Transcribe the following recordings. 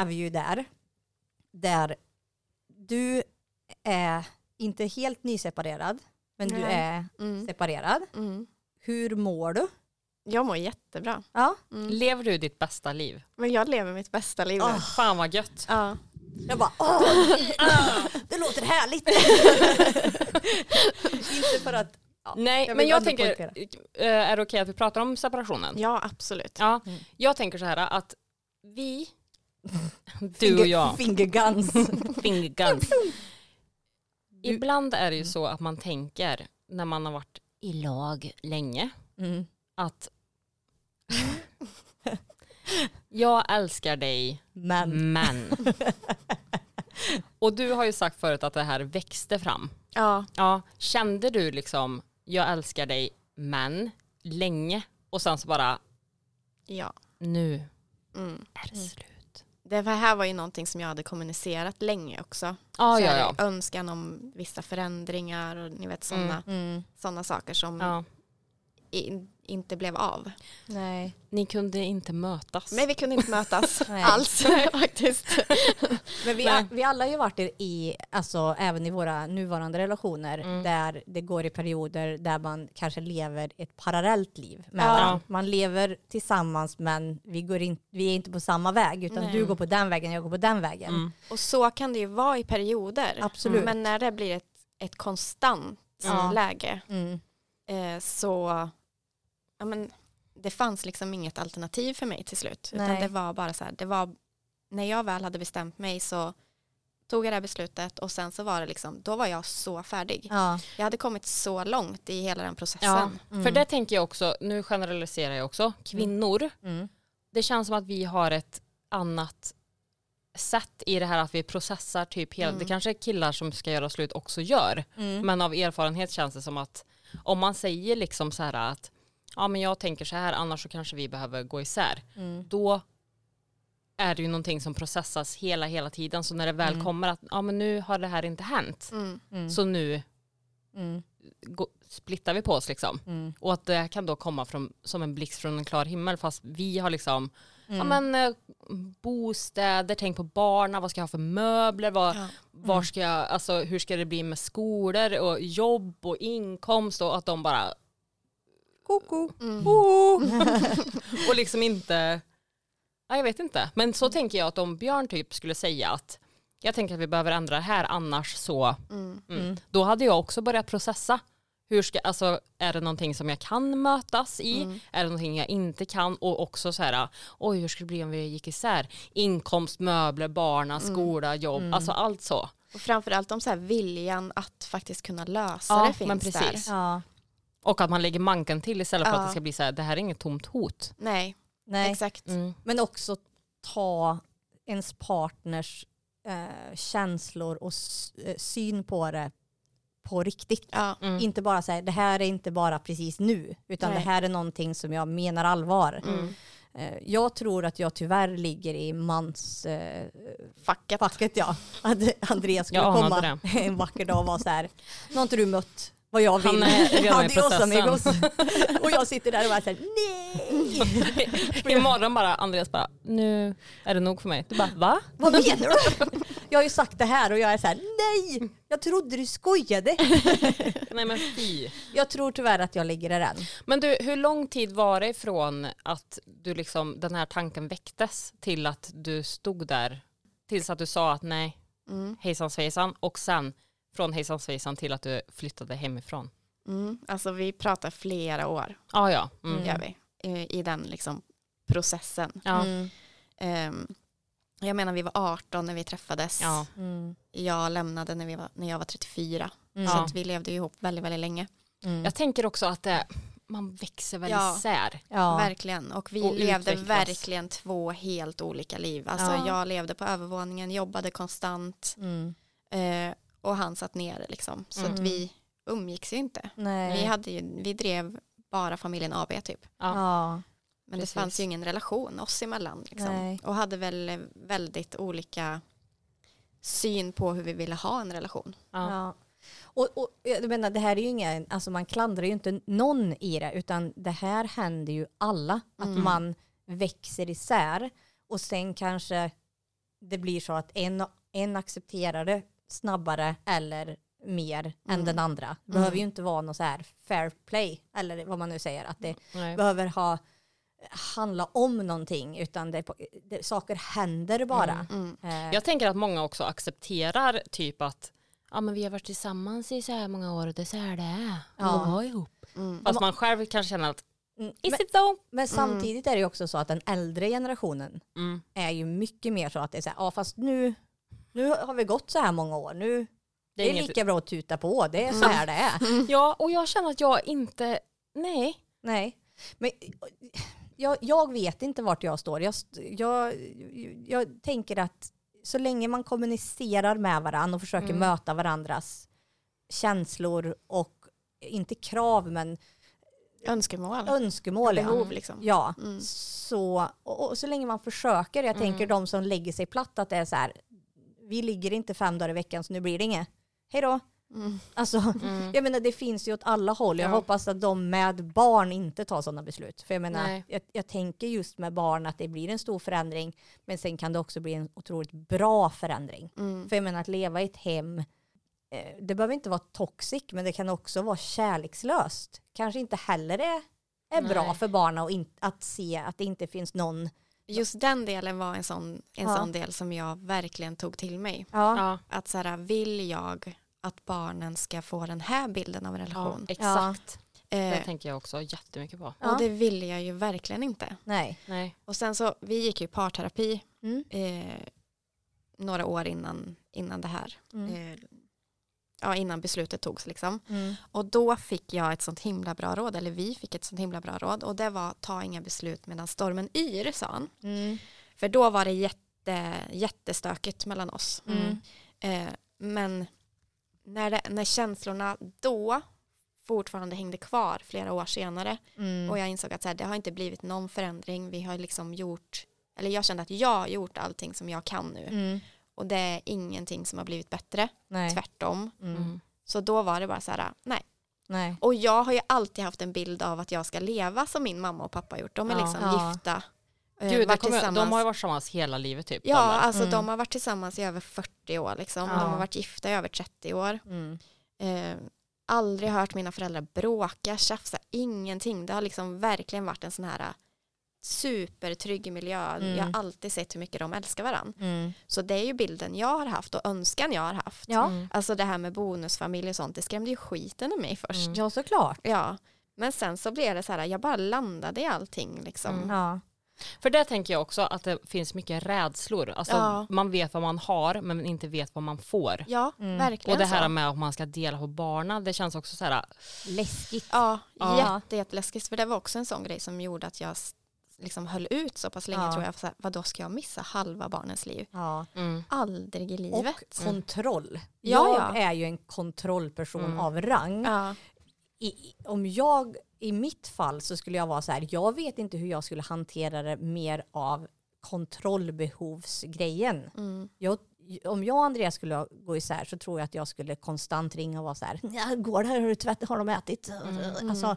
är vi ju där, där du är inte helt nyseparerad, men du Nej. är Mm. separerad. Mm. Hur mår du? Jag mår jättebra. Ja, Mm. Lever du ditt bästa liv? Men jag lever mitt bästa liv nu. Ah. Fan vad gött. Ja. jag bara åh, det låter härligt. inte för att, ja, Nej, jag men jag tänker, poängtera. eh, är det okej att vi pratar om separationen? ja, absolut. Ja, Mm. jag tänker så här att vi, du och jag, finger guns. finger guns. Ibland är det ju så att man tänker när man har varit i lag länge Mm. att jag älskar dig Men, men. Och du har ju sagt förut att det här växte fram. Ja, Ja, kände du liksom jag älskar dig men länge och sen så bara ja. nu Mm. är det Mm. slut. Det här var ju någonting som jag hade kommunicerat länge också. Så ja, ja. Önskan om vissa förändringar och ni vet sådana mm. såna saker som ja. i, inte blev av. nej. Ni kunde inte mötas. Men vi kunde inte mötas Nej. alls faktiskt. Men vi, Nej. vi alla har ju varit i, alltså även i våra nuvarande relationer, Mm. där det går i perioder där man kanske lever ett parallellt liv med Ja. varandra. Man lever tillsammans men vi, går in, vi är inte på samma väg utan Nej. du går på den vägen, jag går på den vägen. Mm. Och så kan det ju vara i perioder. Absolut. Men när det blir ett, ett konstant Ja. läge Mm. eh, så ja, men, det fanns liksom inget alternativ för mig till slut. Utan det var bara så här, det var, när jag väl hade bestämt mig så tog jag det här beslutet och sen så var det liksom, då var jag så färdig. Ja. Jag hade kommit så långt i hela den processen. Ja, Mm. för det tänker jag också, nu generaliserar jag också, kvinnor, Mm. det känns som att vi har ett annat sätt i det här att vi processar typ hela, Mm. det kanske killar som ska göra slut också gör, Mm. men av erfarenhet känns det som att om man säger liksom så här att ja men jag tänker så här annars så kanske vi behöver gå isär, Mm. då är det ju någonting som processas hela hela tiden så när det väl Mm. kommer att ja men nu har det här inte hänt Mm. Mm. så nu Mm. gå, splittar vi på oss liksom. Mm. Och att det kan då komma från, som en blixt från en klar himmel fast vi har liksom ja, men, eh, bostäder, tänk på barnen, vad ska jag ha för möbler, vad, Ja. var ska jag, alltså, hur ska det bli med skolor och jobb och inkomst och att de bara Koko. Mm. och liksom inte, ja, jag vet inte. Men så tänker jag att om Björn typ skulle säga att jag tänker att vi behöver ändra det här annars så, Mm. mm, Mm. då hade jag också börjat processa. Hur ska, alltså, är det någonting som jag kan mötas i? Mm. Är det någonting jag inte kan? Och också så här, oj hur skulle det bli om vi gick isär? Inkomst, möbler, barna, skola, jobb, Mm. alltså allt så. Och framförallt om så här viljan att faktiskt kunna lösa Ja, det finns men precis. där. Ja. Och att man lägger manken till istället för Ja. att det ska bli så här, det här är inget tomt hot. Nej, Nej. exakt. Mm. Men också ta ens partners eh, känslor och s- eh, syn på det på riktigt. Ja. Mm. Inte bara säga det här är inte bara precis nu utan Nej. det här är någonting som jag menar allvar. Mm. Eh, jag tror att jag tyvärr ligger i mans eh, Facket. facket ja. Att Andreas skulle Jag anade komma en vacker dag och vara så här, nu har inte du mött vad jag vill. Han är redan i processen. och jag sitter där och bara så här, nej! Imorgon bara Andreas bara, nu är det nog för mig. Du bara, va? Vad menar du? Jag har ju sagt det här och jag är så här, nej! Jag trodde du skojade. Nej men fy. Jag tror tyvärr att jag ligger där än. Men du, hur lång tid var det ifrån att du liksom, den här tanken väcktes till att du stod där, tills att du sa att nej, Mm. hejsan svejsan och sen från hejsan svejsan till att du flyttade hemifrån? Mm. Alltså vi pratar flera år, Ah, ja, mm. Gör vi, i, i den liksom processen. ja. Mm. Ehm, jag menar vi var 18 när vi träffades. Ja. Mm. Jag lämnade när, vi var, när jag var 34. Mm. Så Ja. att vi levde ihop väldigt, väldigt länge. Mm. Jag tänker också att det, man växer väl Ja. isär. Ja. Verkligen. Och vi Och levde utvecklas. verkligen två helt olika liv. Alltså Ja. jag levde på övervåningen, jobbade konstant Mm. eh, och han satt nere liksom. Så att Mm. vi umgicks ju inte. Nej. Vi, hade ju, vi drev bara familjen AB typ. Ja. ja. Men Precis. det fanns ju ingen relation oss emellan. Liksom. Nej. Och hade väl väldigt olika syn på hur vi ville ha en relation. Ja. Ja. Och, och jag menar, det här är ju ingen, alltså man klandrar ju inte någon i det, utan det här händer ju alla. Att Mm. man växer isär och sen kanske det blir så att en, en accepterar det snabbare eller mer än Mm. den andra. Det behöver ju inte vara något så här fair play eller vad man nu säger att det Nej. behöver ha handla om någonting utan det, det, saker händer bara. Mm. Eh, Jag tänker att många också accepterar typ att ja, men vi har varit tillsammans i så här många år och det är så här det är. Ja. att vara ihop. Mm. Fast man själv kanske känner att mm, is men, it though? men samtidigt är det ju också så att den äldre generationen Mm. är ju mycket mer så att det är så här, ja fast nu, nu har vi gått så här många år, nu det är, inget- lika bra att tuta på, det är så här det är. Ja, och jag känner att jag inte, nej. Nej, men jag, jag vet inte vart jag står. Jag, jag, jag tänker att så länge man kommunicerar med varandra och försöker Mm. möta varandras känslor och inte krav men Önskemål. önskemål. ja. Behov liksom. Ja, Mm. så, och, och så länge man försöker. Jag tänker Mm. de som lägger sig platt att det är så här, vi ligger inte fem dagar i veckan så nu blir det inget. Hej då. Mm. Alltså, Mm. jag menar det finns ju åt alla håll. Jag Ja. hoppas att de med barn inte tar sådana beslut. För jag menar, jag, jag tänker just med barn att det blir en stor förändring. Men sen kan det också bli en otroligt bra förändring. Mm. För jag menar att leva i ett hem, eh, det behöver inte vara toxic, men det kan också vara kärlekslöst. Kanske inte heller är, är bra för barnen att, in, att se att det inte finns någon. Just den delen var en sån, en Ja. sån del som jag verkligen tog till mig. Ja, Ja, Att så här, vill jag att barnen ska få den här bilden av en ja relation? exakt. Det Eh, tänker jag också jättemycket på. Ja. och det ville jag ju verkligen inte. nej. Nej. Och sen så, vi gick ju i parterapi Mm. eh, några år innan, innan det här. Mm. Eh, ja, innan beslutet togs liksom. Mm. Och då fick jag ett sånt himla bra råd, eller vi fick ett sånt himla bra råd. Och det var ta inga beslut medan stormen yr, sa han. Mm. För då var det jätte, jättestökigt mellan oss. Mm. Eh, men när, det, när känslorna då fortfarande hängde kvar flera år senare Mm. och jag insåg att så här, det har inte blivit någon förändring. Vi har liksom gjort, eller jag kände att jag har gjort allting som jag kan nu Mm. Och det är ingenting som har blivit bättre, Nej. tvärtom. Mm. Mm. Så då var det bara så här, nej. Nej. Och jag har ju alltid haft en bild av att jag ska leva som min mamma och pappa har gjort. De är Ja. liksom Ja. gifta. eh, Gud, varit kommer, de har ju varit tillsammans hela livet typ. Ja, de alltså Mm. de har varit tillsammans i över 40 år. Liksom. Ja. De har varit gifta i över 30 år. Mm. Eh, aldrig hört mina föräldrar bråka, tjafsa, ingenting. Det har liksom verkligen varit en sån här supertrygg miljö. Mm. Jag har alltid sett hur mycket de älskar varandra. Mm. Så det är ju bilden jag har haft och önskan jag har haft. Ja. Mm. Alltså det här med bonusfamilj och sånt, det skrämde ju skiten ur mig först. Mm. ja, såklart. Ja, men sen så blev det så här, jag bara landade i allting liksom. Mm. Ja. För det tänker jag också att det finns mycket rädslor. Alltså, Ja. Man vet vad man har men inte vet vad man får. Ja, Mm. verkligen Och det här så. med att man ska dela på barnen, det känns också så här, Läskigt. Ja, Ja. jätte, jätteläskigt. För det var också en sån grej som gjorde att jag liksom höll ut så pass länge Ja. tror jag. För så här, vad då ska jag missa halva barnens liv? Ja. mm, Aldrig i Och livet. kontroll. Ja, jag ja. är ju en kontrollperson Mm. av rang. Ja, I, om jag, I mitt fall så skulle jag vara så här, jag vet inte hur jag skulle hantera det mer av kontrollbehovsgrejen. mm, Jag, om jag och Andreas skulle gå isär så tror jag att jag skulle konstant ringa och vara så här, går det här, har, du tvätt, har de ätit? Mm. Alltså,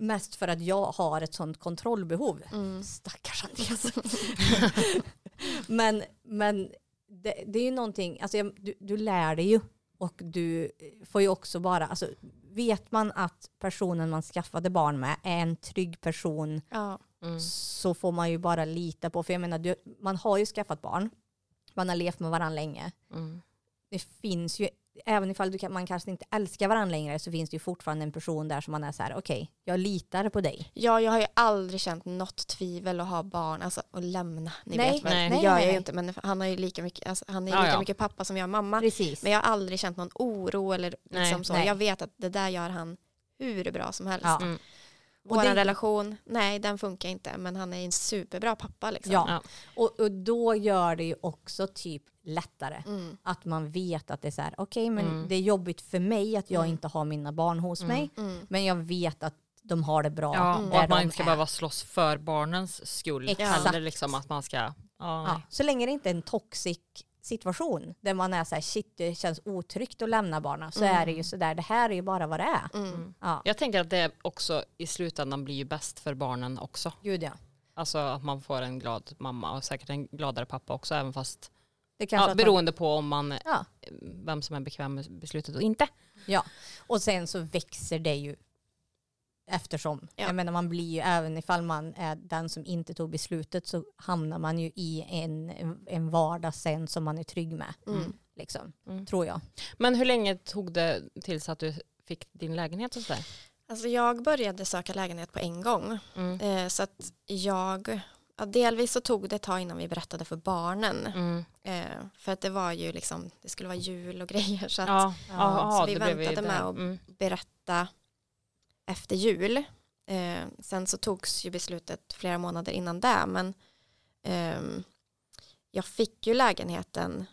mest för att jag har ett sånt kontrollbehov. mm, Stackars Andreas. men men det, det är ju någonting, alltså du, du lär dig ju och du får ju också bara, alltså vet man att personen man skaffade barn med är en trygg person ja, mm, så får man ju bara lita på, för jag menar du, man har ju skaffat barn, man har levt med varandra länge. mm. Det finns ju, även ifall du kan, man kanske inte älskar varandra längre så finns det ju fortfarande en person där som man är så här, okej, jag litar på dig. ja, jag har ju aldrig känt något tvivel att ha barn, alltså att lämna. Ni Nej, vet väl, nej, det nej, gör nej, jag ju nej. inte, men han har ju lika mycket, alltså, han är Ja, lika ja. mycket pappa som jag är mamma. Precis. Men jag har aldrig känt någon oro eller Nej, liksom så. nej. Jag vet att det där gör han hur bra som helst. Ja. Mm. Och Vår det- relation, nej den funkar inte, men han är en superbra pappa liksom. Ja, Ja. Och, och då gör det ju också typ lättare. Mm. Att man vet att det är så här, okej men Mm. det är jobbigt för mig att jag Mm. inte har mina barn hos Mm. mig. Mm. Men jag vet att de har det bra Ja, och att man inte ska är. behöva slåss för barnens skull. Exakt. Eller liksom att man ska, ja, Ja, så länge det inte är en toxic situation där man är så här, shit det känns otryggt att lämna barnen så Mm. är det ju så där, det här är ju bara vad det är. Mm. Mm. Ja, Jag tänker att det också i slutändan blir ju bäst för barnen också. gud ja. Alltså att man får en glad mamma och säkert en gladare pappa också även fast Det kanske Ja, man- beroende på om man, Ja. vem som är bekväm med beslutet och inte. Och sen så växer det ju eftersom. Ja. Jag menar man blir ju, även ifall man är den som inte tog beslutet så hamnar man ju i en, en vardag sen som man är trygg med. Mm. Liksom, Mm. tror jag. Men hur länge tog det tills att du fick din lägenhet och sådär? Alltså jag började söka lägenhet på en gång. Mm. Eh, så att jag, ja, delvis så tog det ett tag innan vi berättade för barnen. Mm. Eh, för att det var ju liksom, det skulle vara jul och grejer. Så att Ja, Ja, så vi väntade med att- Mm. berätta efter jul. Eh, sen så togs ju beslutet flera månader innan det. Men ehm, jag fick ju lägenheten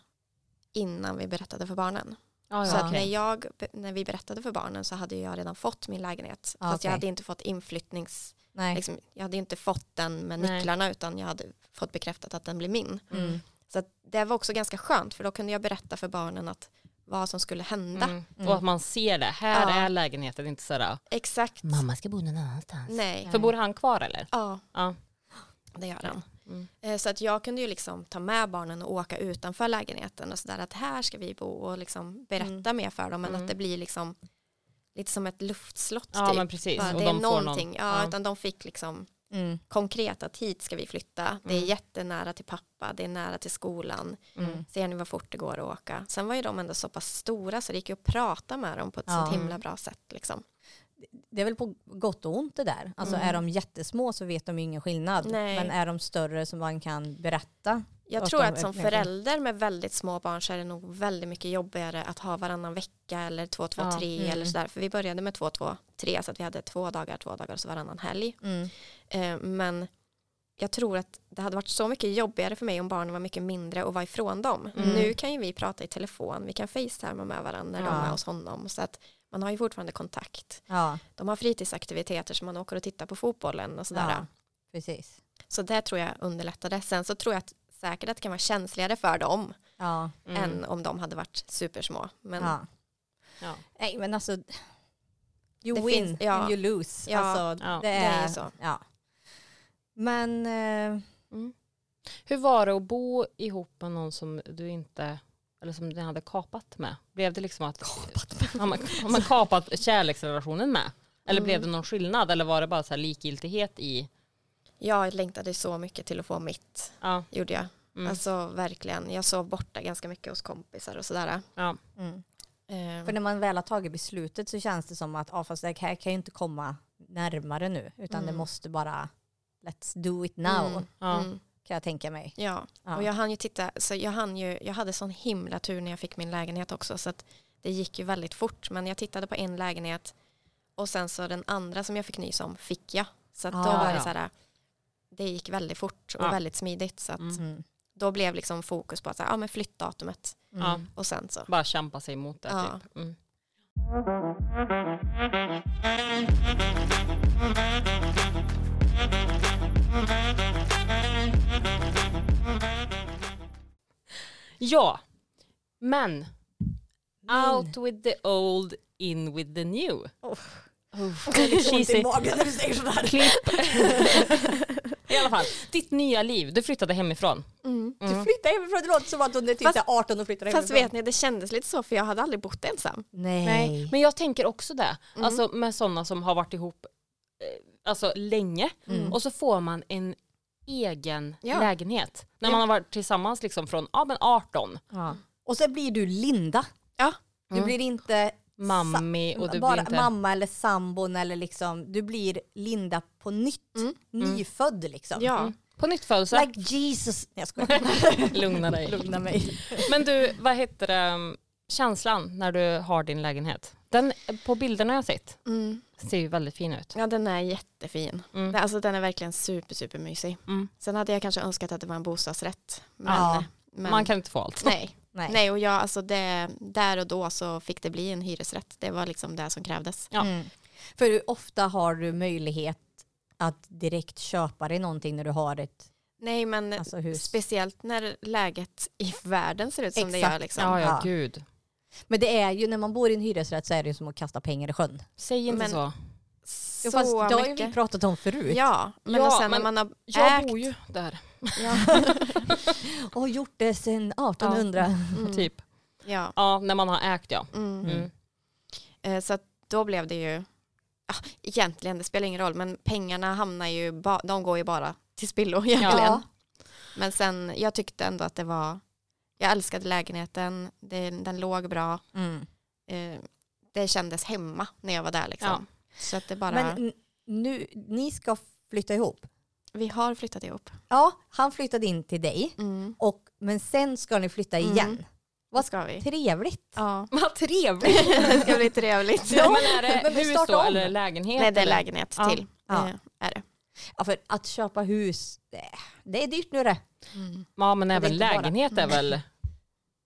innan vi berättade för barnen. Ja, Så ja, att okej. när, jag, när vi berättade för barnen så hade jag redan fått min lägenhet. Ah, Fast jag okej. hade inte fått inflyttnings... Liksom, jag hade inte fått den med Nej. nycklarna utan jag hade fått bekräftat att den blir min. Mm. Så det var också ganska skönt för då kunde jag berätta för barnen att vad som skulle hända. Mm. Mm. Och att man ser det, här Ja. är lägenheten, inte sådär Exakt. mamma ska bo någon annanstans. Nej. För bor han kvar eller? Ja, Ja. det gör han. Mm. Eh, Så att jag kunde ju liksom ta med barnen och åka utanför lägenheten och sådär att här ska vi bo och liksom berätta mer för dem men Mm. att det blir liksom lite som ett luftslott Ja typ. men precis. Bara, Och det är någonting, någon, ja, utan de fick liksom Mm. konkret att hit ska vi flytta. Det är Mm. jättenära till pappa, det är nära till skolan. Mm. Ser ni vad fort det går att åka? Sen var ju de ändå så pass stora så det gick ju att prata med dem på ett Ja. så himla bra sätt. Liksom. Det är väl på gott och ont det där. Alltså Mm. är de jättesmå så vet de ju ingen skillnad. Nej. Men är de större som man kan berätta. Jag tror att som förälder med väldigt små barn så är det nog väldigt mycket jobbigare att ha varannan vecka eller två, två, Ja. tre Mm. eller sådär. För vi började med två, två, tre så att vi hade två dagar, två dagar och så varannan helg. Mm. Eh, men jag tror att det hade varit så mycket jobbigare för mig om barnen var mycket mindre och var ifrån dem. Mm. Nu kan ju vi prata i telefon, vi kan facetima med varandra när de Ja. är hos honom. Så att man har ju fortfarande kontakt. Ja, De har fritidsaktiviteter som man åker och tittar på fotbollen och sådär. ja, precis. Så det tror jag underlättade. Sen så tror jag att säkert att det kan vara känsligare för dem Ja, Mm. än om de hade varit supersmå. Men ja. Ja. Nej men alltså, you Det win finns- ja. and you lose. Ja, alltså, ja, det, det är är, ju så. Ja. Men eh, Mm. Hur var det att bo ihop med någon som du inte eller som ni hade kapat med? Blev det liksom att kapat med? Har, man, har man kapat kärleksrelationen med? Eller Mm. blev det någon skillnad eller var det bara så här likgiltighet i? jag längtade så mycket till att få mitt, Ja, gjorde jag. mm, Alltså verkligen, jag sov borta ganska mycket hos kompisar och sådär. ja, mm. Eh, för när man väl har tagit beslutet så känns det som att ah, fast det här kan ju inte komma närmare nu utan det Mm. måste bara let's do it now mm, ja. mm, kan jag tänka mig. ja. Ja. och jag hann ju titta, så jag hann ju, jag hade sån himla tur när jag fick min lägenhet också så att det gick ju väldigt fort. Men jag tittade på en lägenhet och sen så den andra som jag fick nys om fick jag. Så att då Ah, var det ja. så här, det gick väldigt fort och Ja. väldigt smidigt. Så att Mm. Mm. då blev liksom fokus på att så här, ja, men flyttdatumet Mm. Ja. och sen så. Bara kämpa sig emot det Ja. typ. Mm. Ja, men out with the old, in with the new. Oh. Uff, Det är lite ont i cheesy. magen när du säger sådär. Klipp. I alla fall, ditt nya liv, du flyttade hemifrån. Mm. Du flyttar hemifrån, det låter som att hon är typ Fast- så här 18 och flyttar hemifrån. Fast vet ni, det kändes lite så för jag hade aldrig bott ensam. Nej. Nej, men jag tänker också det. Mm. Alltså med sådana som har varit ihop eh, alltså, länge Mm. och så får man en egen Ja. lägenhet. När Ja. man har varit tillsammans liksom från ja, men 18. Ja. Och så blir du Linda. Ja. Du Mm. blir inte Mammi och du bara blir inte... mamma eller sambon eller liksom, du blir Linda på nytt. Mm. Nyfödd liksom. Ja. Mm. På nytt födelse. Like Jesus. Nej, jag skojar. Lugna dig. Lugna mig. Men du, vad heter det, känslan när du har din lägenhet? Den, på bilderna jag sett Mm. ser ju väldigt fin ut. ja, den är jättefin. Mm. Det- Alltså den är verkligen super, super mysig. Mm. Sen hade jag kanske önskat att det var en bostadsrätt. Men, Ja. men Man kan inte få allt. nej. Nej. nej, och jag, alltså det, där och då så fick det bli en hyresrätt. Det var liksom det som krävdes. Ja. Mm. För hur ofta har du möjlighet att direkt köpa dig någonting när du har ett Nej, men alltså, speciellt när läget i världen ser ut som det Exakt. gör. Liksom. Ja, ja, Ja. gud. Men det är ju när man bor i en hyresrätt så är det ju som att kasta pengar i sjön. Säg inte Men- så. Jo, Så fast det har ju vi pratat om förut. Ja, men Ja, sen när man har Jag ägt bor ju där. Ja. Och gjort det sedan 1800. Mm. Typ. Ja. Ja, när man har ägt ja. Mm. Mm. Eh, Så att då blev det ju, ja, egentligen det spelar ingen roll, men pengarna hamnar ju, ba, de går ju bara till spillo egentligen. Ja. Men sen, jag tyckte ändå att det var, jag älskade lägenheten, det, den låg bra, Mm. eh, det kändes hemma när jag var där liksom. Ja. Så att det bara, Men nu, ni ska flytta ihop. vi har flyttat ihop. Ja, han flyttade in till dig. Mm. Och, men sen ska ni flytta Mm. igen. Vad ska vi? Trevligt. Ja. Vad trevligt. det ska bli trevligt. Ja, men är det hus startar då eller lägenhet? Nej, det är lägenhet till. Ja. Eh, är det. Ja, för att köpa hus, det, det är dyrt nu det. Ja men även inte bara- lägenhet är väl,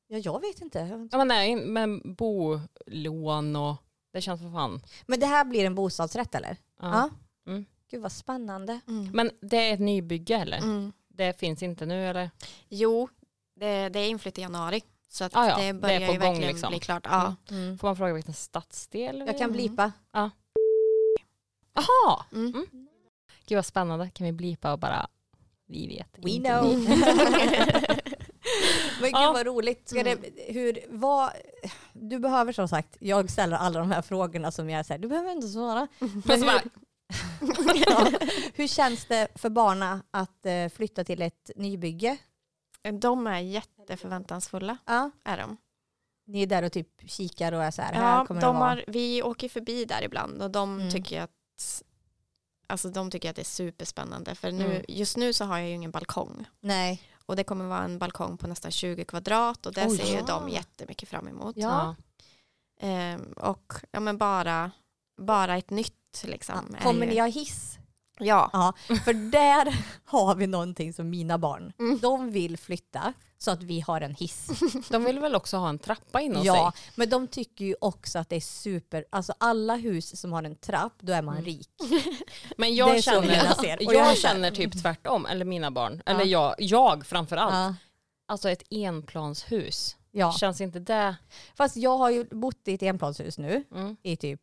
Ja, jag vet inte. ja men nej, men bolån och det känns för fan. Men det här blir en bostadsrätt eller? Ja. Ja. Mm. Gud vad spännande. Mm. Men det är ett nybygge eller? Mm. Det finns inte nu eller? Jo, det, det är inflytt i januari. Så att Ah, ja, det det är börjar på ju gång verkligen liksom. bli klart. Ja. Mm. Får man fråga vilken stadsdel? Jag kan Mm. blipa. Jaha! Mm. Mm. Gud vad spännande, kan vi blipa och bara, vi vet We inte know. Men gud Ja. vad roligt. Ska det, hur, vad, du behöver som sagt, jag ställer alla de här frågorna som jag säger, du behöver inte svara. Men så bara, hur, ja, hur känns det för barna att eh, flytta till ett nybygge? De är jätteförväntansfulla. Ja. Är de. Ni är där och typ kikar och är så här, här Ja, kommer de det vara. har, vi åker förbi där ibland och de Mm. tycker att Alltså de tycker att det är superspännande för nu, Mm. just nu så har jag ju ingen balkong Nej. och det kommer vara en balkong på nästan 20 kvadrat och det Oj. ser ju Ja. de jättemycket fram emot. Ja. ja. Ehm, och ja men bara, bara ett nytt liksom. är Kommer ju- ni ha hiss? Ja. Ja, för där har vi någonting som mina barn, Mm. de vill flytta så att vi har en hiss. De vill väl också ha en trappa inom Ja, sig? men de tycker ju också att det är super, alltså alla hus som har en trapp, då är man Mm. rik. Men jag känner, jag jag här- känner typ tvärtom, eller mina barn, Ja. eller jag, jag framför allt. Ja. Alltså ett enplanshus, ja. känns inte det? Fast jag har ju bott i ett enplanshus nu Mm, i typ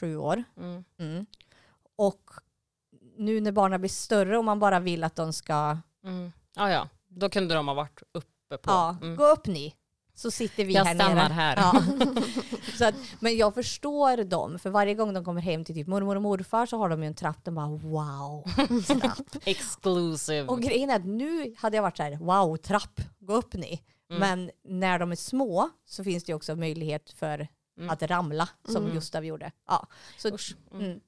sju år. mm. Mm. Och nu när barnen blir större och man bara vill att de ska, Mm. Ja, ja, då kunde de ha varit uppe på. ja, Mm. gå upp ni. Så sitter vi Jag här stannar nere. här. Ja. så att, men jag förstår dem, för varje gång de kommer hem till typ mormor och morfar så har de ju en trapp, de bara wow, trapp. Exclusive. och grejen är att nu hade jag varit så här, wow, trapp, gå upp ni. Mm. Men när de är små så finns det ju också möjlighet för Mm. att ramla, som Mm. Gustav gjorde. Ja. Så, Usch. Mm.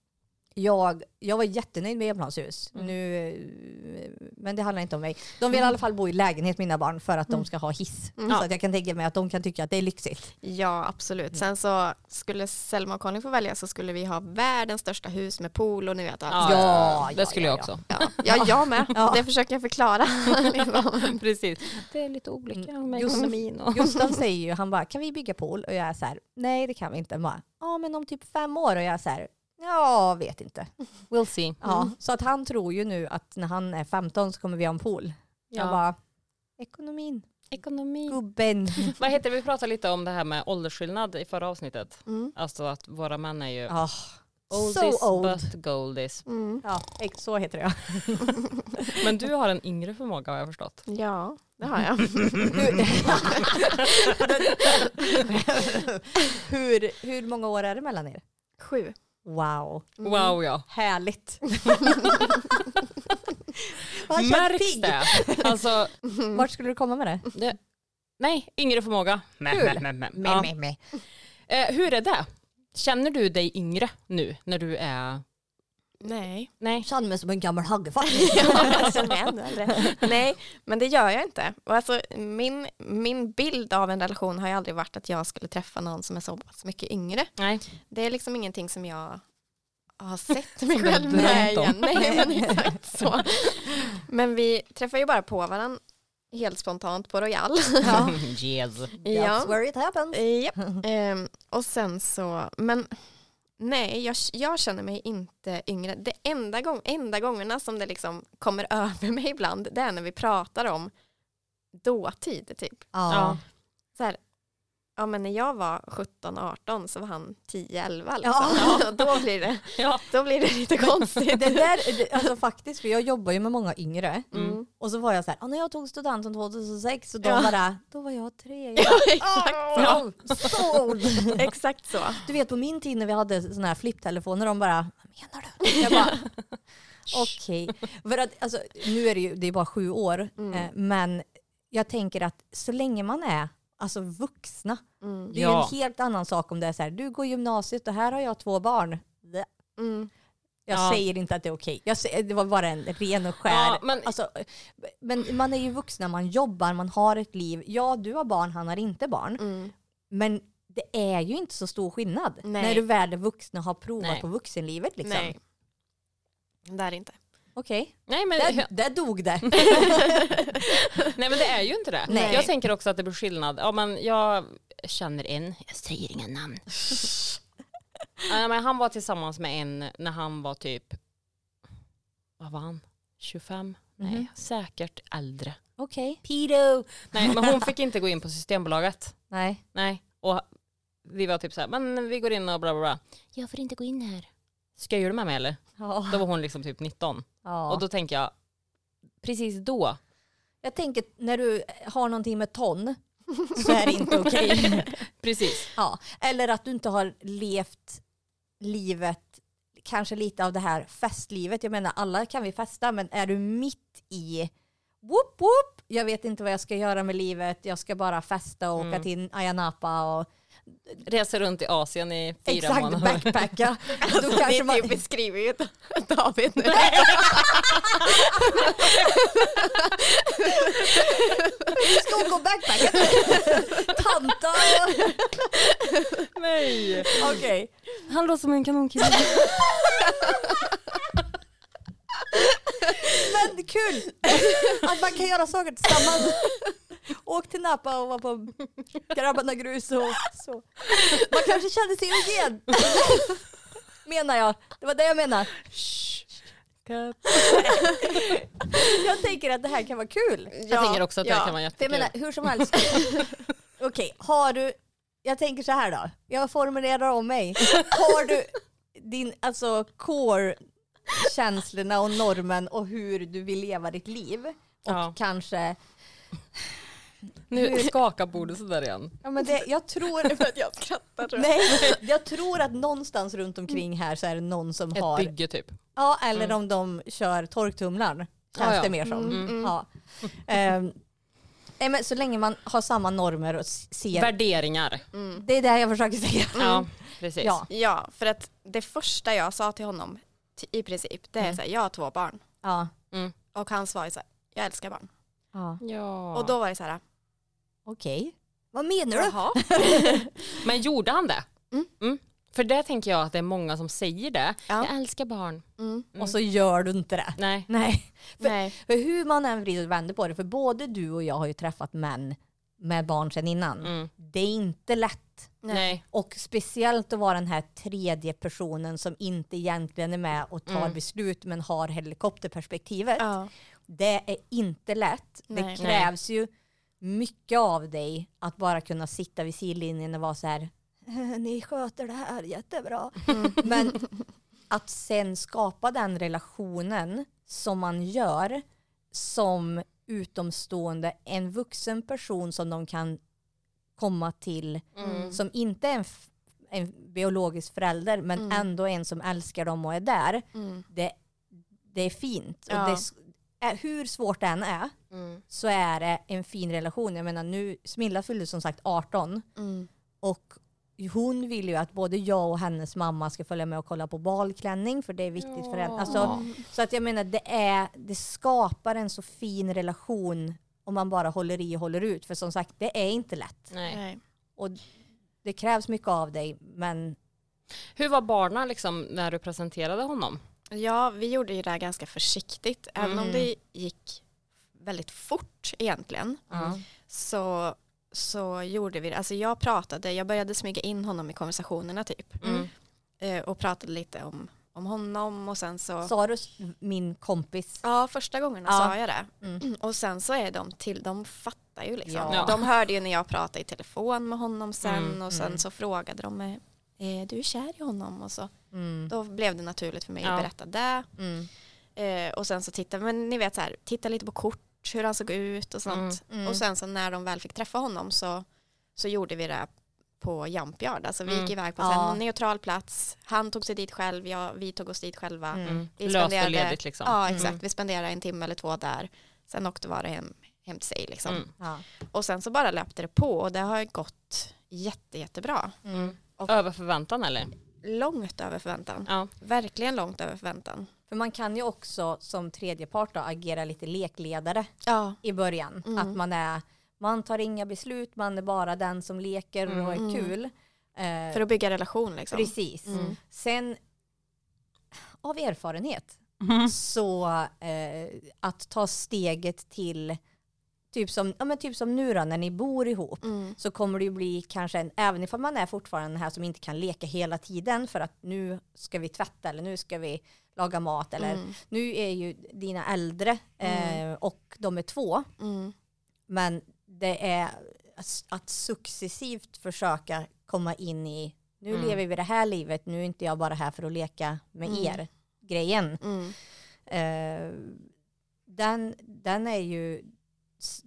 Mm. jag, jag var jättenöjd med enplanshus. Mm. Nu, eh, men det handlar inte om mig. De vill i alla fall bo i lägenhet, mina barn, för att de ska ha hiss. Mm. Så att jag kan tänka mig att de kan tycka att det är lyxigt. Ja, absolut. Sen så skulle Selma och Conny få välja så skulle vi ha världens största hus med pool och ni vet allt. Ja, Ja, det skulle ja, jag ja. också. Ja, ja jag med. Ja. Det försöker jag förklara. liksom. Precis. Det är lite olika Mm. med Just- ekonomin. Och... Gustav säger ju, han bara, kan vi bygga pool? Och jag är så här, nej det kan vi inte. Ja men om typ fem år. Och jag är så här, ja vet inte. We'll see. Ja, Mm. Så att han tror ju nu att när han är 15 så kommer vi ha en pool. Jag Ja. bara, ekonomin, Ekonomi. gubben. Vad heter vi pratade lite om det här med åldersskillnad i förra avsnittet. Mm. Alltså att våra män är ju Ja, oldies so old. but goldies. Mm. Ja, så heter det. Men du har en yngre förmåga har jag förstått. Ja, det har jag. hur, hur många år är det mellan er? Sju. Wow, Mm. Wow ja. härligt. Märks det? Alltså, Vart skulle du komma med det? det, nej, yngre förmåga. Ja. Eh, hur är det? Känner du dig yngre nu när du är... Nej. Nej. Känner mig som en gammal ännu äldre. Nej, men det gör jag inte. Och alltså, min, min bild av en relation har ju aldrig varit att jag skulle träffa någon som är så pass mycket yngre. Nej. Det är liksom ingenting som jag har sett mig själv med igen. Nej, men exakt så. Men vi träffar ju bara på varandra helt spontant på Royal. Ja. yes. That's where it happens. Eh, Japp. Ehm, och sen så, men nej, jag, jag känner mig inte yngre. Det enda, gång, enda gångerna som det liksom kommer över mig ibland, det är när vi pratar om dåtid typ. Ja. Så här, Ja men när jag var 17-18 så var han 10-11 liksom. Ja. Då, blir det, Ja. då blir det lite konstigt. Det där, alltså faktiskt, för jag jobbar ju med många yngre. Mm. Och så var jag så här, ah, när jag tog studenten 2006 och de Ja. bara, då var jag tre. Jag Ja, exakt, "Ah, såld." exakt så. Du vet på min tid när vi hade såna här flipptelefoner, de bara, vad menar du? Jag bara, okej. För att alltså, nu är det ju, det är bara sju år, Mm. eh, men jag tänker att så länge man är alltså vuxna, Mm. det är ju Ja. en helt annan sak om det är så här, du går gymnasiet och här har jag två barn. Mm. Jag Ja. säger inte att det är okej. Jag säger, det var bara en ren och skär. Ja, men- alltså, men man är ju vuxna, man jobbar, man har ett liv. Ja, du har barn, han har inte barn. Mm. Men det är ju inte så stor skillnad Nej. när du väl är vuxen och har provat Nej. på vuxenlivet. Liksom. Nej. Det är inte. Okej, Nej, men, där, där dog det. nej men det är ju inte det. Nej. Jag tänker också att det blir skillnad. Ja, men jag känner en, jag säger inga namn. ja, men han var tillsammans med en när han var typ, vad var han? 25? Nej, Mhm. säkert äldre. Okej. Pedo. Nej, men hon fick inte gå in på Systembolaget. Nej. Nej, och vi var typ så här, men vi går in och bla bla bla. Jag får inte gå in här. Skojar du med mig eller? Ja. Då var hon liksom typ 19. Ja. Och då tänker jag, precis då, Jag tänker när du har någonting med ton så är det inte okej. precis. ja. Eller att du inte har levt livet, kanske lite av det här festlivet. Jag menar alla kan vi festa men är du mitt i whoop whoop, jag vet inte vad jag ska göra med livet, jag ska bara festa och åka Mm. till Ayia Napa och Reser runt i Asien i fyra exakt månader. backpacka. Då Alltså, kanske det man, beskriver ju David nu. vi ska åka och backpacka. Tanta. Nej. Okej. Han låter som en kanonkille. Men kul att man kan göra saker tillsammans. Åk till Napa och var på Grabbarna Grus och så. Man kanske kände sig igen. Menar jag. Det var det jag menar. Jag tänker att det här kan vara kul. Jag tänker också att det ja. kan vara För jag jättekul. menar, hur som helst. Okej, har du, jag tänker så här då. Jag formulerar om mig. Har du din, alltså core känslorna och normen och hur du vill leva ditt liv? Och Ja. kanske, Nu skakar bordet sådär igen. ja men det, jag tror, För att jag skrattar tror jag. nej, jag tror att någonstans runt omkring här så är det någon som Ett har, bygge typ. ja eller om de kör torktumlaren. Känns Ja, ja. det mer som. Mm, mm. Ja. Ehm, nej, men så länge man har samma normer och ser, Värderingar. Mm. det är det jag försöker säga. Ja, precis. Ja. Ja, för att det första jag sa till honom i princip, det är Mm. så här, jag har två barn. Ja. Och han svarade så här, jag älskar barn. Ja. Ja. Och då var det så här, Okej. Vad menar du? Men gjorde han det? Mm. För det tänker jag att det är många som säger det. Ja. Jag älskar barn. Mm. Och så gör du inte det. Nej. Nej. För, Nej. för hur man än vrider och vänder på det, för både du och jag har ju träffat män med barn sedan innan. Mm. Det är inte lätt. Nej. Och speciellt att vara den här tredje personen som inte egentligen är med och tar Mm. beslut men har helikopterperspektivet. Ja. Det är inte lätt. Nej. Det krävs ju mycket av dig att bara kunna sitta vid sidlinjen och vara så här ni sköter det här jättebra. Mm. Men att sen skapa den relationen som man gör som utomstående, en vuxen person som de kan komma till Mm. som inte är en, en biologisk förälder men Mm. ändå en som älskar dem och är där. Mm. Det, det är fint. Ja. Och det, hur svårt det än är Mm. så är det en fin relation. Jag menar nu, Smilla fyllde som sagt 18 Mm. och hon vill ju att både jag och hennes mamma ska följa med och kolla på balklänning för det är viktigt för henne. Alltså, så att jag menar det, är, det skapar en så fin relation om man bara håller i och håller ut. För som sagt det är inte lätt. Nej. Nej. Och det krävs mycket av dig men Hur var barnen liksom när du presenterade honom? Ja, vi gjorde ju det här ganska försiktigt. Även om Mm. det gick väldigt fort egentligen Mm. så, så gjorde vi det. Alltså jag pratade, jag började smyga in honom i konversationerna typ. Mm. Eh, och pratade lite om, om honom och sen så sa du min kompis? Ja, första gången Ja. sa jag det. Mm. Och sen så är de till, de fattar ju liksom. Ja. De hörde ju när jag pratade i telefon med honom sen Mm, och sen mm. så frågade de mig, är du kär i honom? Och så. Mm. Då blev det naturligt för mig Ja. att berätta det. Mm. Eh, och sen så titta, men ni vet så här, titta lite på kort, hur han såg ut och sånt. Mm. Mm. Och sen så när de väl fick träffa honom så, så gjorde vi det på Jump Yard. Alltså vi gick Mm. iväg på Ja. en neutral plats. Han tog sig dit själv, jag, vi tog oss dit själva. Mm. Vi Löst och spenderade- ledigt liksom. Ja exakt, Mm. vi spenderade en timme eller två där. Sen åkte var det hem, hem till sig liksom. Ja. Och sen så bara löpte det på och det har gått jätte, jättebra. Mm. Över förväntan eller? Långt över förväntan. Ja. Verkligen långt över förväntan. För man kan ju också som tredje part då, agera lite lekledare Ja. i början. Mm. Att man är, man tar inga beslut, man är bara den som leker och är Mm. kul. Eh, För att bygga relation liksom. Precis. Mm. Sen av erfarenhet Mm. så eh, att ta steget till typ som, ja, men typ som nu då när ni bor ihop Mm. så kommer det ju bli kanske, en, även ifall man är fortfarande den här som inte kan leka hela tiden för att nu ska vi tvätta eller nu ska vi laga mat eller Mm. nu är ju dina äldre eh, och de är två Mm. men det är att- successivt försöka komma in i nu Mm. lever vi det här livet, nu är inte jag bara här för att leka med Mm. er grejen. Mm. Eh, den, den är ju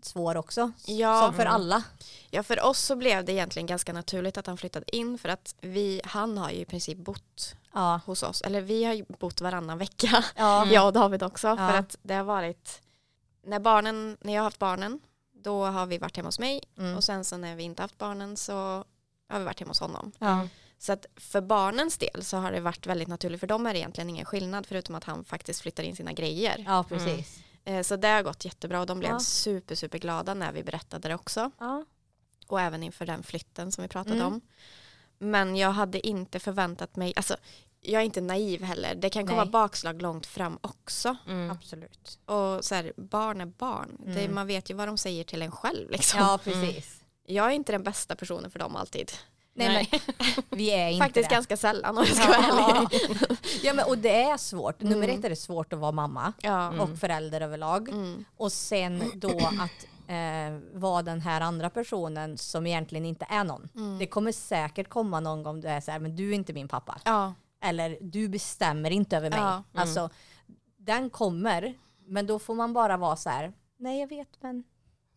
svår också, Ja. som för Mm. alla. Ja, för oss så blev det egentligen ganska naturligt att han flyttade in för att vi, han har ju i princip bott Ja. hos oss. Eller vi har ju bott varannan vecka, Ja. Mm. jag och David också. Ja. För att det har varit, när, barnen, när jag har haft barnen, då har vi varit hemma hos mig. Mm. Och sen så när vi inte haft barnen så har vi varit hemma hos honom. Ja. Så att för barnens del så har det varit väldigt naturligt. För dem är det egentligen ingen skillnad förutom att han faktiskt flyttar in sina grejer. ja, precis. Eh, Så det har gått jättebra och de blev Ja. super, super glada när vi berättade det också. Ja. och även inför den flytten som vi pratade Mm. om. Men jag hade inte förväntat mig, alltså jag är inte naiv heller, det kan komma Nej. bakslag långt fram också. Mm. Absolut. Och så här, barn är barn, det, Mm. man vet ju vad de säger till en själv. Liksom. Ja, precis. Jag är inte den bästa personen för dem alltid. Nej, Nej. men vi är inte Faktiskt det. ganska sällan om jag ska vara ärlig. Ja. ja, men och det är svårt. Nummer Mm. ett är det svårt att vara mamma Ja. Mm. och förälder överlag. Mm. Och sen då att eh, vara den här andra personen som egentligen inte är någon. Mm. Det kommer säkert komma någon gång du är så här, men du är inte min pappa. Ja. Eller du bestämmer inte över mig. Ja. Mm. Alltså, den kommer, men då får man bara vara så här, nej jag vet men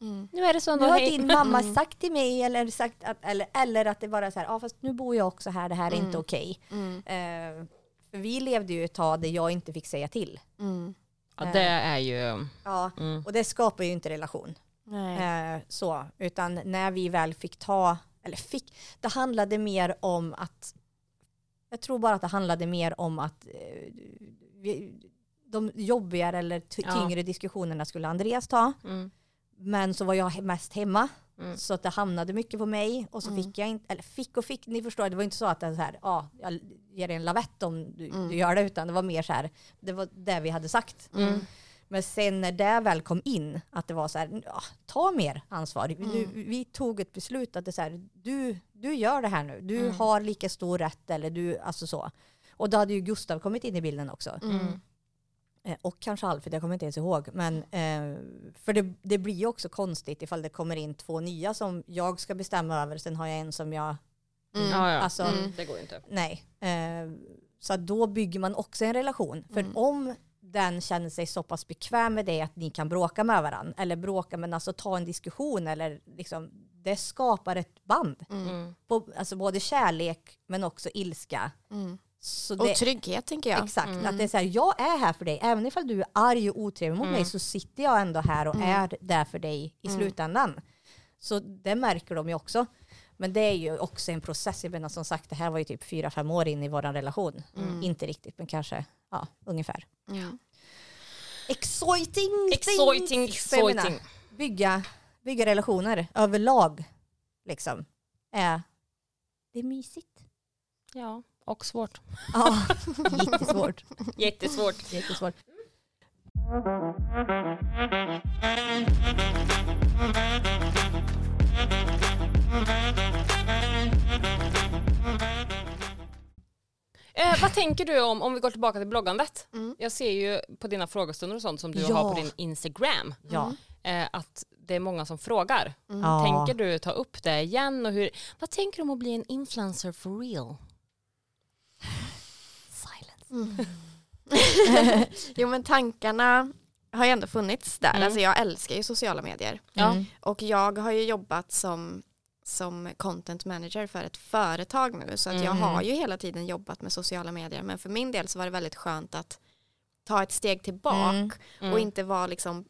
Mm. Nu är det så nu har hej. din mamma Mm. sagt till mig eller, sagt att, eller, eller att det bara är så här, ja fast nu bor jag också här, det här är Mm. inte okej. Mm. Eh, för vi levde ju ett tag där jag inte fick säga till. Mm. Ja, det är ju... Ja. Mm. Och det skapar ju inte relation. Nej. Eh, så, utan när vi väl fick ta, eller fick, det handlade mer om att, jag tror bara att det handlade mer om att eh, vi, de jobbigare eller ty- Ja. tyngre diskussionerna skulle Andreas ta. Mm. Men så var jag mest hemma. Mm. Så att det hamnade mycket på mig och så Mm. fick jag inte, eller fick och fick, ni förstår, det var inte så att det är så här, ja, jag ger dig en lavett om du, Mm. du gör det, utan det var mer så här, det var det vi hade sagt. Mm. Men sen när det väl kom in, att det var så här, ja, ta mer ansvar. Mm. Nu, vi tog ett beslut att det är så här, du, du gör det här nu, du Mm. har lika stor rätt eller du, alltså så. Och då hade ju Gustav kommit in i bilden också. Mm. Eh, Och kanske Alfred, jag kommer inte ens ihåg. Men, eh, för det, det blir ju också konstigt ifall det kommer in två nya som jag ska bestämma över, sen har jag en som jag, Mm. Ja. Alltså- mm. Det går ju inte. nej. Eh, så då bygger man också en relation. För Mm. om den känner sig så pass bekväm med det att ni kan bråka med varandra, eller bråka men alltså ta en diskussion, eller liksom, det skapar ett band. Mm. Mm. På, alltså både kärlek men också ilska. Mm. Så Och det, trygghet tänker jag. Exakt, Mm. att det är så här, jag är här för dig. Även ifall du är arg och otrevlig mot Mm. mig så sitter jag ändå här och Mm. är där för dig i Mm. slutändan. Så det märker de ju också. Men det är ju också en process. Jag menar som sagt, det här var ju typ fyra, fem år in i vår relation. Mm. Inte riktigt, men kanske ja, ungefär. Mm. Exciting! Exciting, things! Jag menar, exciting. Bygga, bygga relationer överlag, liksom. Är, det är mysigt. Ja, och svårt. Ja, jättesvårt. Jättesvårt. jättesvårt. Eh, vad tänker du om, om vi går tillbaka till bloggandet? Mm. Jag ser ju på dina frågestunder och sånt som du Ja. har på din Instagram, Ja. eh, att det är många som frågar. Ja. Tänker du ta upp det igen? Och hur, vad tänker du om att bli en influencer for real? Silence. jo men tankarna har ju ändå funnits där. Mm. Alltså jag älskar ju sociala medier. Mm. Och jag har ju jobbat som, som content manager för ett företag nu. Så att jag Mm. har ju hela tiden jobbat med sociala medier. Men för min del så var det väldigt skönt att ta ett steg tillbaka Mm. Mm. och inte vara liksom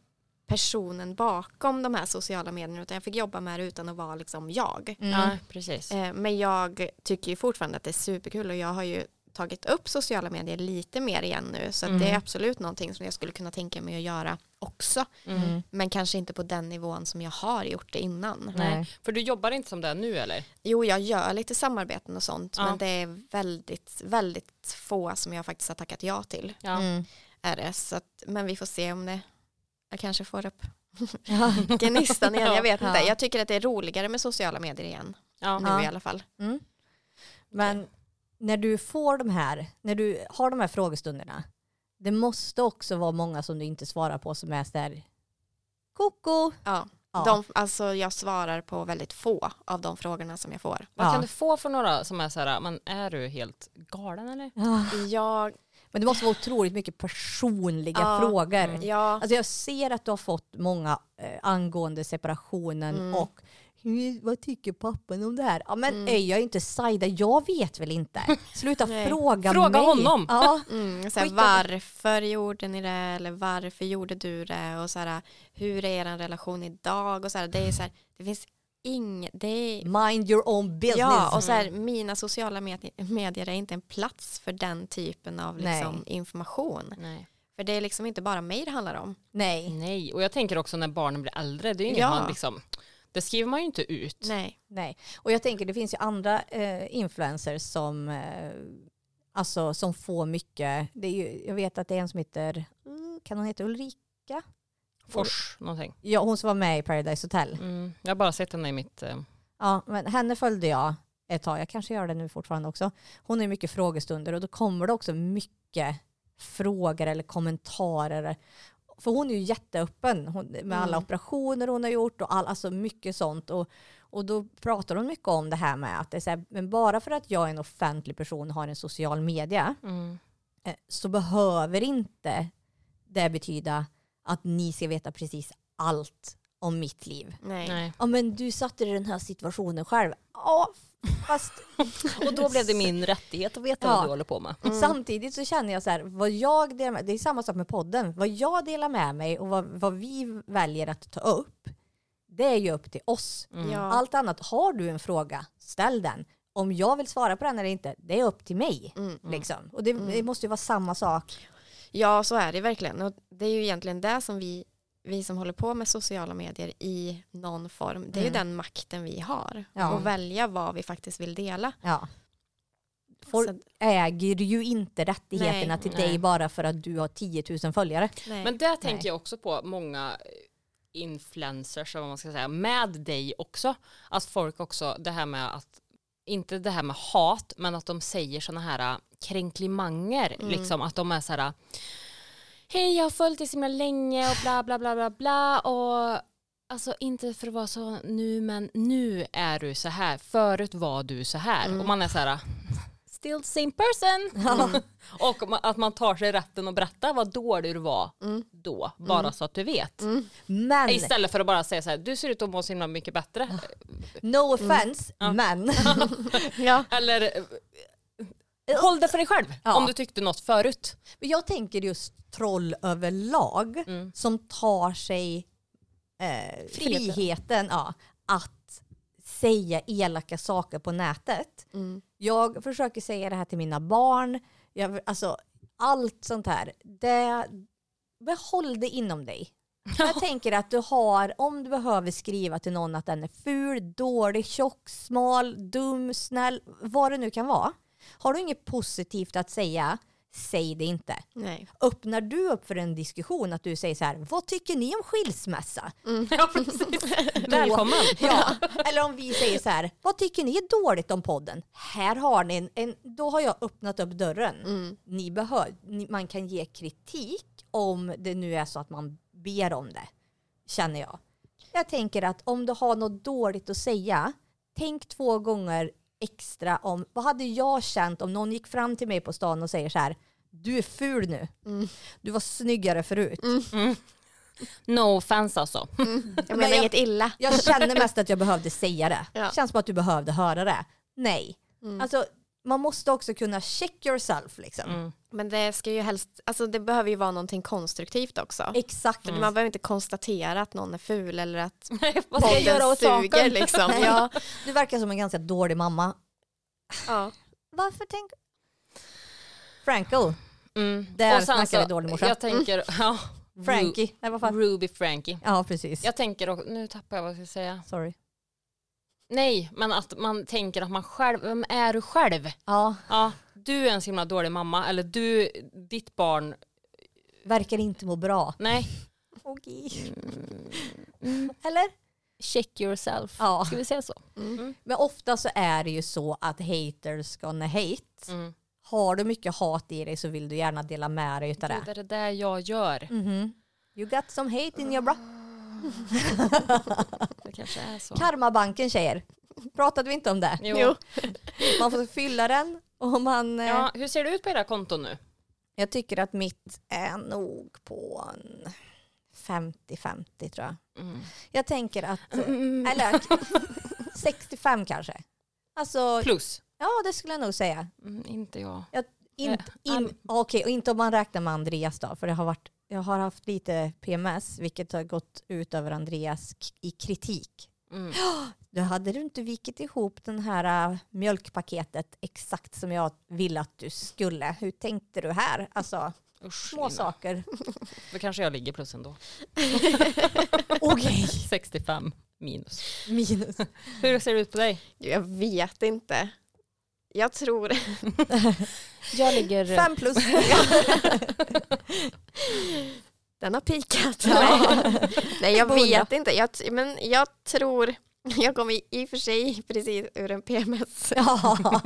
personen bakom de här sociala medierna utan jag fick jobba med det utan att vara liksom jag. Mm. Ja, precis. Eh, Men jag tycker ju fortfarande att det är superkul och jag har ju tagit upp sociala medier lite mer igen nu så att det är Mm. absolut någonting som jag skulle kunna tänka mig att göra också Mm. men kanske inte på den nivån som jag har gjort det innan. Nej. För du jobbar inte som det nu eller? Jo, jag gör lite samarbeten och sånt Ja. men det är väldigt, väldigt få som jag faktiskt har tackat ja till. Ja. Mm. Är det, så att, men vi får se om det, jag kanske får upp Ja. gnistan igen, jag vet inte. Ja. Jag tycker att det är roligare med sociala medier igen, Ja. nu Ja. i alla fall. Mm. Men när du får de här, när du har de här frågestunderna, det måste också vara många som du inte svarar på som är sådär koko. Ja. Ja. De, alltså jag svarar på väldigt få av de frågorna som jag får. Vad Ja. kan du få för några som är så här, men är du helt galen eller? Ja. Jag, Men det måste vara otroligt mycket personliga Ja. frågor. Mm. ja, Alltså jag ser att du har fått många eh, angående separationen Mm. och hur, vad tycker pappan om det här? Ja men Mm. är jag inte Saida? Jag vet väl inte. Sluta fråga Fråga mig. honom. Ja. mm, såhär, varför gjorde ni det eller varför gjorde du det och såhär, hur är er relation idag och såhär, det är såhär, det finns inget, det är Mind your own business. Ja, och så här, mina sociala med- medier är inte en plats för den typen av liksom, Nej. information. Nej. För det är liksom inte bara mig det handlar om. Nej. Nej, och jag tänker också när barnen blir äldre, det är ju inget Ja. man liksom, det skriver man ju inte ut. Nej. Nej. Och jag tänker det finns ju andra eh, influencers som, eh, alltså, som får mycket. Det är ju, jag vet att det är en som heter, mm, kan hon heta Ulrika? Fors någonting. Ja, hon som var med i Paradise Hotel. Mm. Jag har bara sett henne i mitt... Eh, Ja, men henne följde jag ett tag. Jag kanske gör det nu fortfarande också. Hon ju mycket frågestunder och då kommer det också mycket frågor eller kommentarer. För hon är ju jätteöppen hon, med alla Mm. operationer hon har gjort och all, alltså mycket sånt. Och, och då pratar hon mycket om det här med att det är så här, men bara för att jag är en offentlig person och har en social media mm. eh, så behöver inte det betyda att ni ska veta precis allt om mitt liv. Nej. Nej. Ja men du satte dig i den här situationen själv. Ja fast Och då blev det min rättighet att veta Ja. vad du håller på med. Mm. samtidigt så känner jag så här, vad jag delar med, det är samma sak med podden, vad jag delar med mig och vad, vad vi väljer att ta upp, det är ju upp till oss. Mm. Ja. Allt annat, har du en fråga, ställ den. Om jag vill svara på den eller inte, det är upp till mig. Mm. Liksom. Och det, det måste ju vara samma sak. Ja, så är det verkligen. Och det är ju egentligen det som vi, vi som håller på med sociala medier i någon form, det är Mm. ju den makten vi har. Ja. Och välja vad vi faktiskt vill dela. Ja. Folk Så, äger ju inte rättigheterna Nej, till nej. dig bara för att du har 10 000 följare. nej. Men det tänker jag också på många influencers, eller vad man ska säga, med dig också. Att folk också, det här med att, inte det här med hat, men att de säger sådana här äh, kränklimanger, Mm. liksom att de är så här hej jag har följt dig så himla länge och bla bla bla bla bla och alltså inte för att vara så nu men nu är du så här, förut var du så här Mm. och man är så här still the same person. och ma- att man tar sig rätten att berätta vad dålig du var Mm. då, bara så att du vet. Mm. Men, Istället för att bara säga så här, du ser ut att må så himla mycket bättre. no offense, Ja. men. Ja. Eller håll det för dig själv Ja. om du tyckte något förut. Men jag tänker just troll överlag Mm. som tar sig eh, Friheten. friheten ja, att säga elaka saker på nätet. Mm. Jag försöker säga det här till mina barn. Jag, alltså, allt sånt här. Det, behåll det inom dig. Jag tänker att du har, om du behöver skriva till någon att den är ful, dålig, tjock, smal, dum, snäll, vad det nu kan vara. Har du inget positivt att säga, säg det inte. Nej. Öppnar du upp för en diskussion att du säger så här, vad tycker ni om skilsmässa? Ja, precis. Välkommen. Ja, eller om vi säger så här, vad tycker ni är dåligt om podden? Här har ni en, en då har jag öppnat upp dörren. Mm. Ni behör, ni, man kan ge kritik om det nu är så att man ber om det, känner jag. Jag tänker att om du har något dåligt att säga, tänk två gånger extra om vad hade jag känt om någon gick fram till mig på stan och säger så här du är ful nu. Mm. Du var snyggare förut. Mm. No offense alltså. Jag Men menar jag- inget illa. Jag känner mest att jag behövde säga det. Ja. Känns som att du behövde höra det. Nej. Mm. Alltså, man måste också kunna check yourself. Liksom. Mm. Men det ska ju helst, alltså det behöver ju vara någonting konstruktivt också. Exakt. För man behöver inte konstatera att någon är ful eller att Vad ska jag göra åt suger liksom. Ja. Du verkar som en ganska dålig mamma. Ja. Varför tänk... Franco. Mm. Där Och snackar vi dålig morsa. Jag tänker, ja. Frankie. Nej, vad fan? Ruby Frankie. Ja, precis. Jag tänker, också- nu tappar jag vad jag ska säga. Sorry. Nej, men att man tänker att man själv, vem är du själv? Ja, Ja, du är en så himla dålig mamma, eller du, ditt barn, verkar inte må bra. nej. Okej. Mm. Eller? Check yourself. Ja. Ska vi säga så? Mm. Men ofta så är det ju så att haters gonna hate. Mm. Har du mycket hat i dig så vill du gärna dela med dig utav Gud, det. är det där jag gör? Mhm. You got some hate in your bra. Det kanske är så. Karmabanken tjejer. Pratade vi inte om det? Jo. Man får fylla den och man... eh, Ja, hur ser det ut på era konton nu? Jag tycker att mitt är nog på en 50-50 tror jag. Mm. Jag tänker att... Eller 65 kanske. Alltså, Plus. ja det skulle jag nog säga. Mm, inte jag. In, Eh, in, Okej, och inte om man räknar med Andreas då, för det har varit, jag har haft lite PMS, vilket har gått ut över Andreas i kritik. Mm. Då hade du inte vikit ihop den här äh, mjölkpaketet exakt som jag ville att du skulle. Hur tänkte du här? Alltså, Usch, små Lina. saker. Då kanske jag ligger plus ändå. Okej. 65 minus. Minus. Hur ser det ut på dig? Jag vet inte. Jag tror... Jag ligger... Fem plus. Den har pikat. Ja. Nej jag vet inte. Jag, men jag tror... Jag kommer i och för sig precis ur en PMS-vecka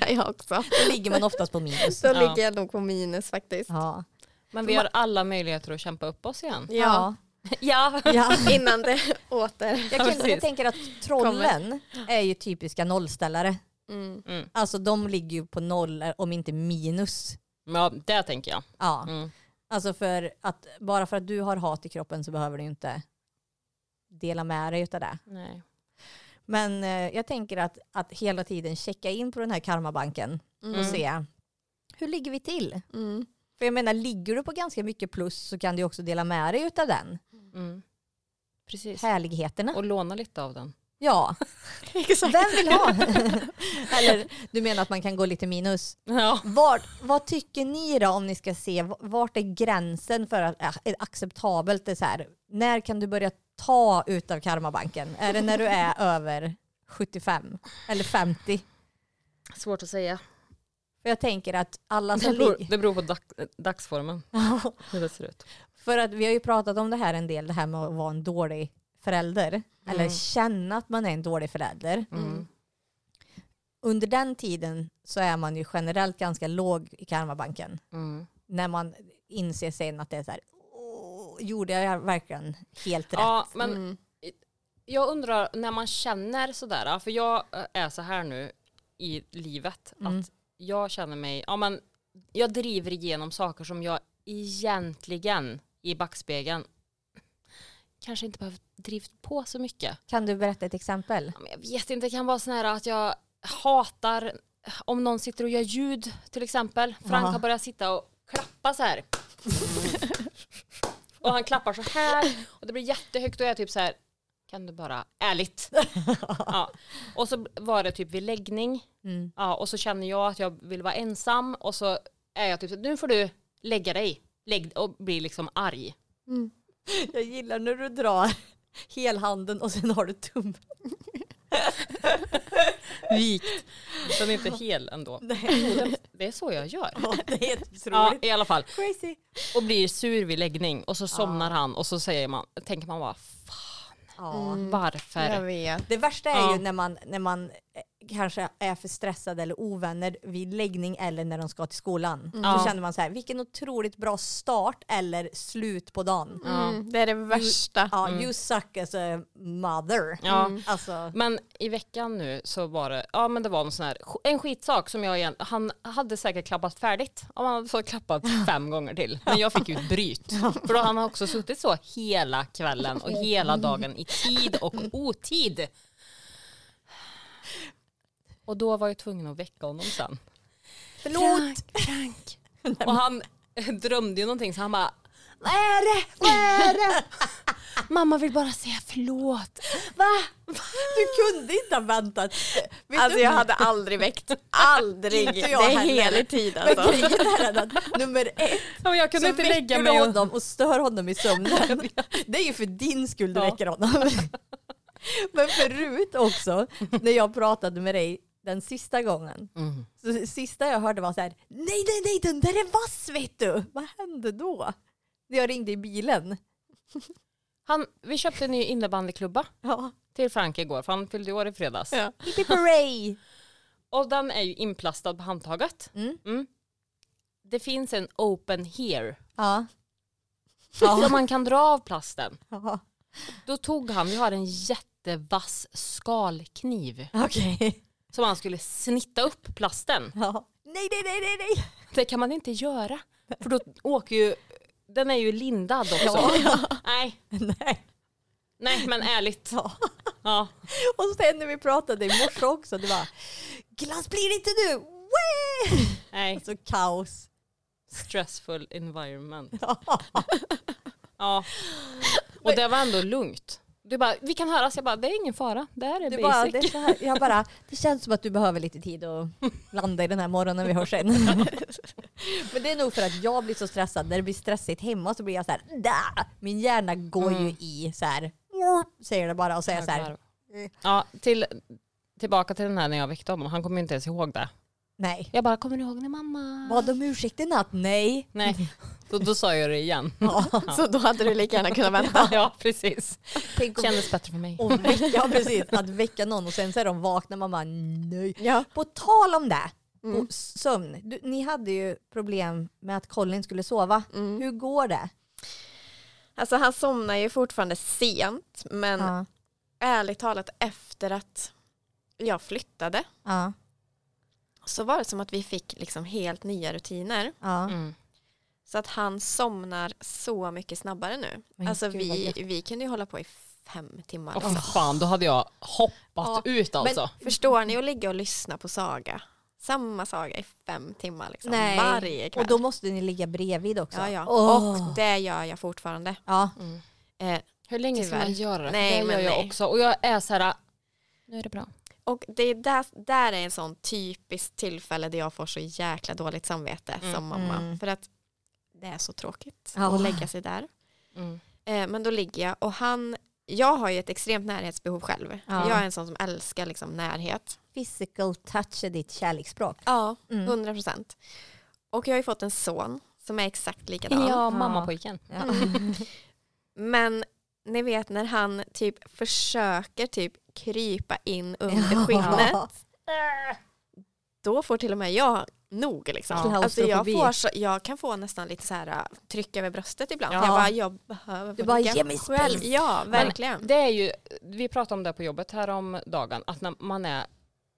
ja, jag också. då ligger man oftast på minus. Så Ja. ligger jag nog på minus faktiskt. Ja. Men vi har alla möjligheter att kämpa upp oss igen. Ja, Ja. ja. innan det åter... Jag, kan, jag tänker att trollen är ju typiska nollställare. Mm. Mm. Alltså de ligger ju på noll om inte minus. ja, det tänker jag. Ja. Mm. Alltså för att bara för att du har hat i kroppen så behöver du inte dela med dig utav det. Nej. Men eh, jag tänker att, att hela tiden checka in på den här karmabanken och Mm. se hur ligger vi till? Mm. För jag menar, ligger du på ganska mycket plus så kan du också dela med dig utav den. Precis. Härligheterna. Och låna lite av den. Ja, vem vill ha? Eller du menar att man kan gå lite minus? Ja. Vart, vad tycker ni då om ni ska se, vart är gränsen för att äh, är acceptabelt? Det är så här, när kan du börja ta ut av karmabanken? Är det när du är över 75 eller 50? Svårt att säga. För jag tänker att alla Det som beror, ligger... det beror på dag, dagsformen, hur det ser ut. För att vi har ju pratat om det här en del, det här med att vara en dålig förälder. Eller Mm. känna att man är en dålig förälder. Mm. Under den tiden så är man ju generellt ganska låg i karmabanken. Mm. När man inser sen att det är så här, "Åh, gjorde jag verkligen helt rätt? Ja, men Mm. jag undrar när man känner sådär, för jag eh, är så här nu i livet, Mm. att jag känner mig, ja men jag driver igenom saker som jag egentligen i backspegeln kanske inte behöver drivit på så mycket. Kan du berätta ett exempel? Jag vet inte, det kan vara sån här att jag hatar om någon sitter och gör ljud till exempel. Frank Jaha. har börjat sitta och klappa så här. och han klappar så här och det blir jättehögt och jag är typ så här kan du bara, ärligt. ja. Och så var det typ vid läggning Mm. ja, och så känner jag att jag vill vara ensam och så är jag typ så nu får du lägga dig Lägg, och blir liksom arg. Mm. Jag gillar när du drar helhanden och sen har du tummen. Vikt. Den är inte hel ändå. Nej. Det är så jag gör. Ja, det är Ja, otroligt. i alla fall. Crazy. och blir sur vid läggning och så somnar han och så säger man, tänker man bara Ja. Mm. varför? Jag vet. Det värsta är Ja. ju när man, när man kanske är för stressade eller ovänner vid läggning eller när de ska till skolan. Ja. Då känner man så här, vilken otroligt bra start eller slut på dagen. Mm, det är det värsta. Ja, Mm. you suck as a mother. Ja. Alltså, Men i veckan nu så var det, ja men det var en sån här, en skitsak som jag igen, han hade säkert klappat färdigt. Om han hade så klappat fem gånger till. Men jag fick ju ett bryt. För då har han också suttit så hela kvällen och hela dagen i tid och otid. Och då var jag tvungen att väcka honom sen. förlåt! Frank. Och han drömde ju någonting så han bara Vad är det? Vad är det? Mamma vill bara säga förlåt. Va? Du kunde inte ha väntat. Vet Alltså du- jag hade aldrig väckt. Aldrig. Inte Det jag är heller. helig tid Men alltså. grejen är att nummer ett Ja, men jag kunde så inte väcker lägga mig och... honom och stör honom i sömnen. Det är ju för din skull du Ja. väcker honom. Men förut också, när jag pratade med dig den sista gången. Mm. Så sista jag hörde var så här: nej nej nej den där är vass vet du. Vad hände då? När jag ringde i bilen. Han, vi köpte en ny innebandyklubba Ja. till Frank igår för han fyllde år i fredags. Ja. Hippie hooray! Och den är ju inplastad på handtaget. Mm. Mm. Det finns en open here Ja. så man kan dra av plasten. ja. Då tog han, vi har en jättevass skalkniv Okej. Som han skulle snitta upp plasten. Ja. Nej nej nej nej nej. Det kan man inte göra för då åker ju, den är ju lindad också. Ja. Nej, nej. nej men ärligt. Ja. Ja. Och sen när vi pratade i morse också, det var glass blir det inte nu! Wee! Nej, Alltså kaos. stressful environment. Ja. Ja. Och det var ändå lugnt. Du bara, vi kan höras. Jag bara, det är ingen fara. Det här är Det, basic. bara, det, är så här, jag bara, det känns som att du behöver lite tid att landa i den här morgonen vi hörs sen. Men det är nog för att jag blir så stressad. När det blir stressigt hemma så blir jag så här, "Dah!" min hjärna går ju Mm. i så här, säger det bara och säger så här, Ja, till, tillbaka till den här när jag väckte honom. Han kommer ju inte ens ihåg det. Nej. Jag bara, kommer du ihåg när mamma... Bad om ursäkt i natt? Nej. Nej, då, då sa jag det igen. Ja. Så då hade du lika gärna kunnat vänta. ja, precis. Tänk om, Kändes bättre för mig. och väcka, ja, precis, att väcka någon och sen så är de vakna man bara nej. Ja. På tal om det, Mm. på sömn. Du, ni hade ju problem med att Colin skulle sova. Mm. Hur går det? Alltså han somnar ju fortfarande sent men Ja. ärligt talat efter att jag flyttade Ja. Så var det som att vi fick liksom helt nya rutiner. Ja. Mm. Så att han somnar så mycket snabbare nu. Men alltså gud, vi, vi kunde ju hålla på i fem timmar. Åh, för fan, då hade jag hoppat Ja, ut alltså. Förstår ni att ligga och lyssna på saga? Samma saga i fem timmar liksom, Nej. varje kväll. Och då måste ni ligga bredvid också. ja, ja. Åh. Och det gör jag fortfarande. ja. Mm. Eh, Hur länge ska Tyvärr. man göra det? Nej, det men gör jag nej. också. Och jag är så här, nu är det bra. Och det är där, där är en sån typiskt tillfälle där jag får så jäkla dåligt samvete Mm. som mamma. Mm. För att det är så tråkigt Ja. att lägga sig där. Mm. Eh, men då ligger jag och han, jag har ju ett extremt närhetsbehov själv. Ja. Jag är en sån som älskar liksom närhet. Physical touch är ditt kärleksspråk. Ja, Mm. 100 procent. Och jag har ju fått en son som är exakt likadan. Ja, mammapojken. Ja. Men ni vet när han typ försöker typ krypa in under Ja. skinnet. Då får till och med jag nog. Liksom. Ja. Alltså jag, får så, jag kan få nästan lite så här äh, tryck över bröstet ibland. Ja. För jag bara, jag behöver Du bara, ge mig själv. Ja, verkligen. Det är ju, vi pratade om det på jobbet här om dagen, att när man är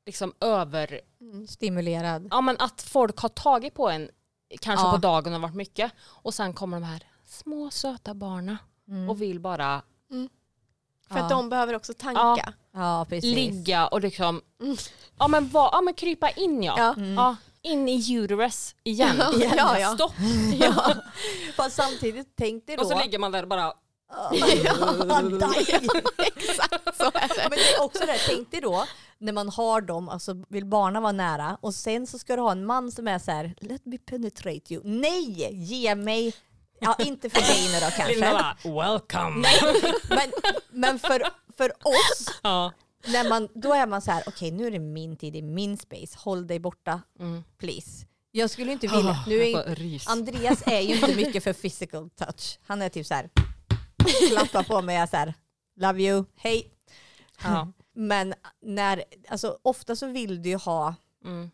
liksom över, Mm. Stimulerad. ja men att folk har tagit på en kanske Ja. på dagen och varit mycket och sen kommer de här små söta barna Mm. och vill bara För Ja. att de behöver också tanka. Ja, precis. ligga och liksom, ja men, va, ja men krypa in ja. Ja. Mm. ja. In i uterus igen. Ja, ja, ja. Stopp. Ja. Fast samtidigt, tänk dig då. Och så ligger man där och bara, Die. Exakt så är det. Men det är också det, tänk dig då när man har dem, alltså vill barnen vara nära och sen så ska du ha en man som är så här: let me penetrate you. Nej, ge mig, ja inte för dig nu då Linda kanske. bara, welcome. Men, men för, för oss, Ja. när man, då är man så här: okej nu är det min tid, det är min space, håll dig borta Mm. please. Jag skulle inte vilja, nu är Jag. Andreas är ju inte mycket för physical touch. Han är typ så här, klappar på mig är så här, love you, hej. Ja. Men när, alltså, ofta så vill du ju ha, Mm.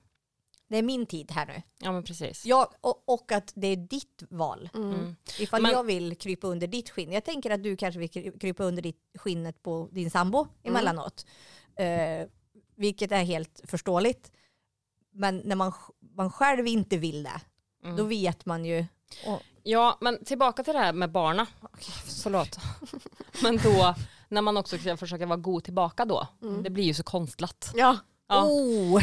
Det är min tid här nu. Ja men precis. Jag, och, och att det är ditt val. Mm. Mm. Ifall Men- jag vill krypa under ditt skinn. Jag tänker att du kanske vill kry- krypa under ditt skinnet på din sambo emellanåt. Eh, vilket är helt förståeligt. Men när man, man själv inte vill det, Mm. då vet man ju. Och, Ja men tillbaka till det här med barna. Förlåt. men då när man också ska försöka vara god tillbaka då. Mm. Det blir ju så konstlat. Ja, Ja. Oh!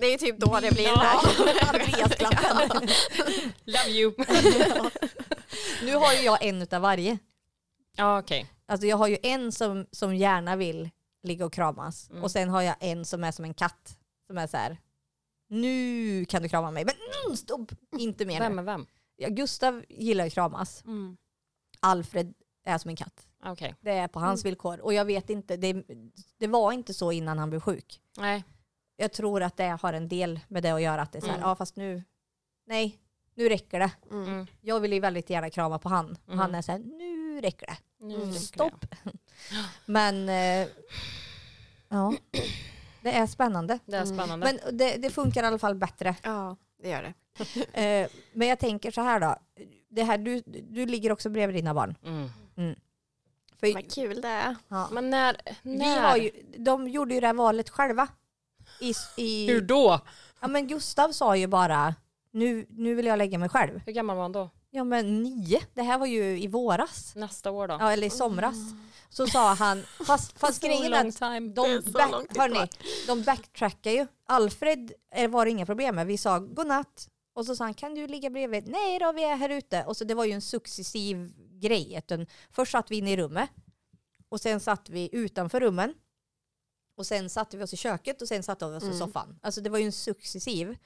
det är typ då det blir den Ja, här. Andreasklappen. Love you. nu har ju jag en utav varje. ja okej. Alltså jag har ju en som, som gärna vill ligga och kramas. Mm. Och sen har jag en som är som en katt. Som är så här. Nu kan du krama mig. Men mm, stopp! Inte mer Vem är vem? Ja, Gustav gillar att kramas. Mm. Alfred är som en katt. Okej. Det är på hans villkor. Och jag vet inte, det, det var inte så innan han blev sjuk. Nej. Jag tror att det har en del med det att göra. Att det är så här, Mm. ja fast nu, nej, nu räcker det. Mm. Mm. Jag vill ju väldigt gärna krama på han. Mm. Han är så här, nu räcker det. Nu Mm. räcker det. Stopp. Men eh, ja, det är spännande. Det är Mm. spännande. Men det, det funkar i alla fall bättre. Ja, det gör det. Eh, men jag tänker så här då. Det här, du, du ligger också bredvid dina barn. Mm. För, Vad kul det är. ja. Men när? Vi när? har ju, de gjorde ju det här valet själva. I, i, Hur då? ja, men Gustav sa ju bara nu, nu vill jag lägga mig själv. Hur gammal var han då? Ja men nio, det här var ju i våras. Nästa år då? Ja, eller i somras. Så sa han, fast, fast grejen är att de, back, hörni, de backtrackar ju. Alfred eh, var det inga problem med. Vi sa godnatt och så sa han kan du ligga bredvid? Nej då vi är här ute. Och så det var ju en successiv grej. Utan först satt vi inne i rummet och sen satt vi utanför rummen. Och sen satte vi oss i köket och sen satte vi oss i Mm. soffan. Alltså det var ju en successiv.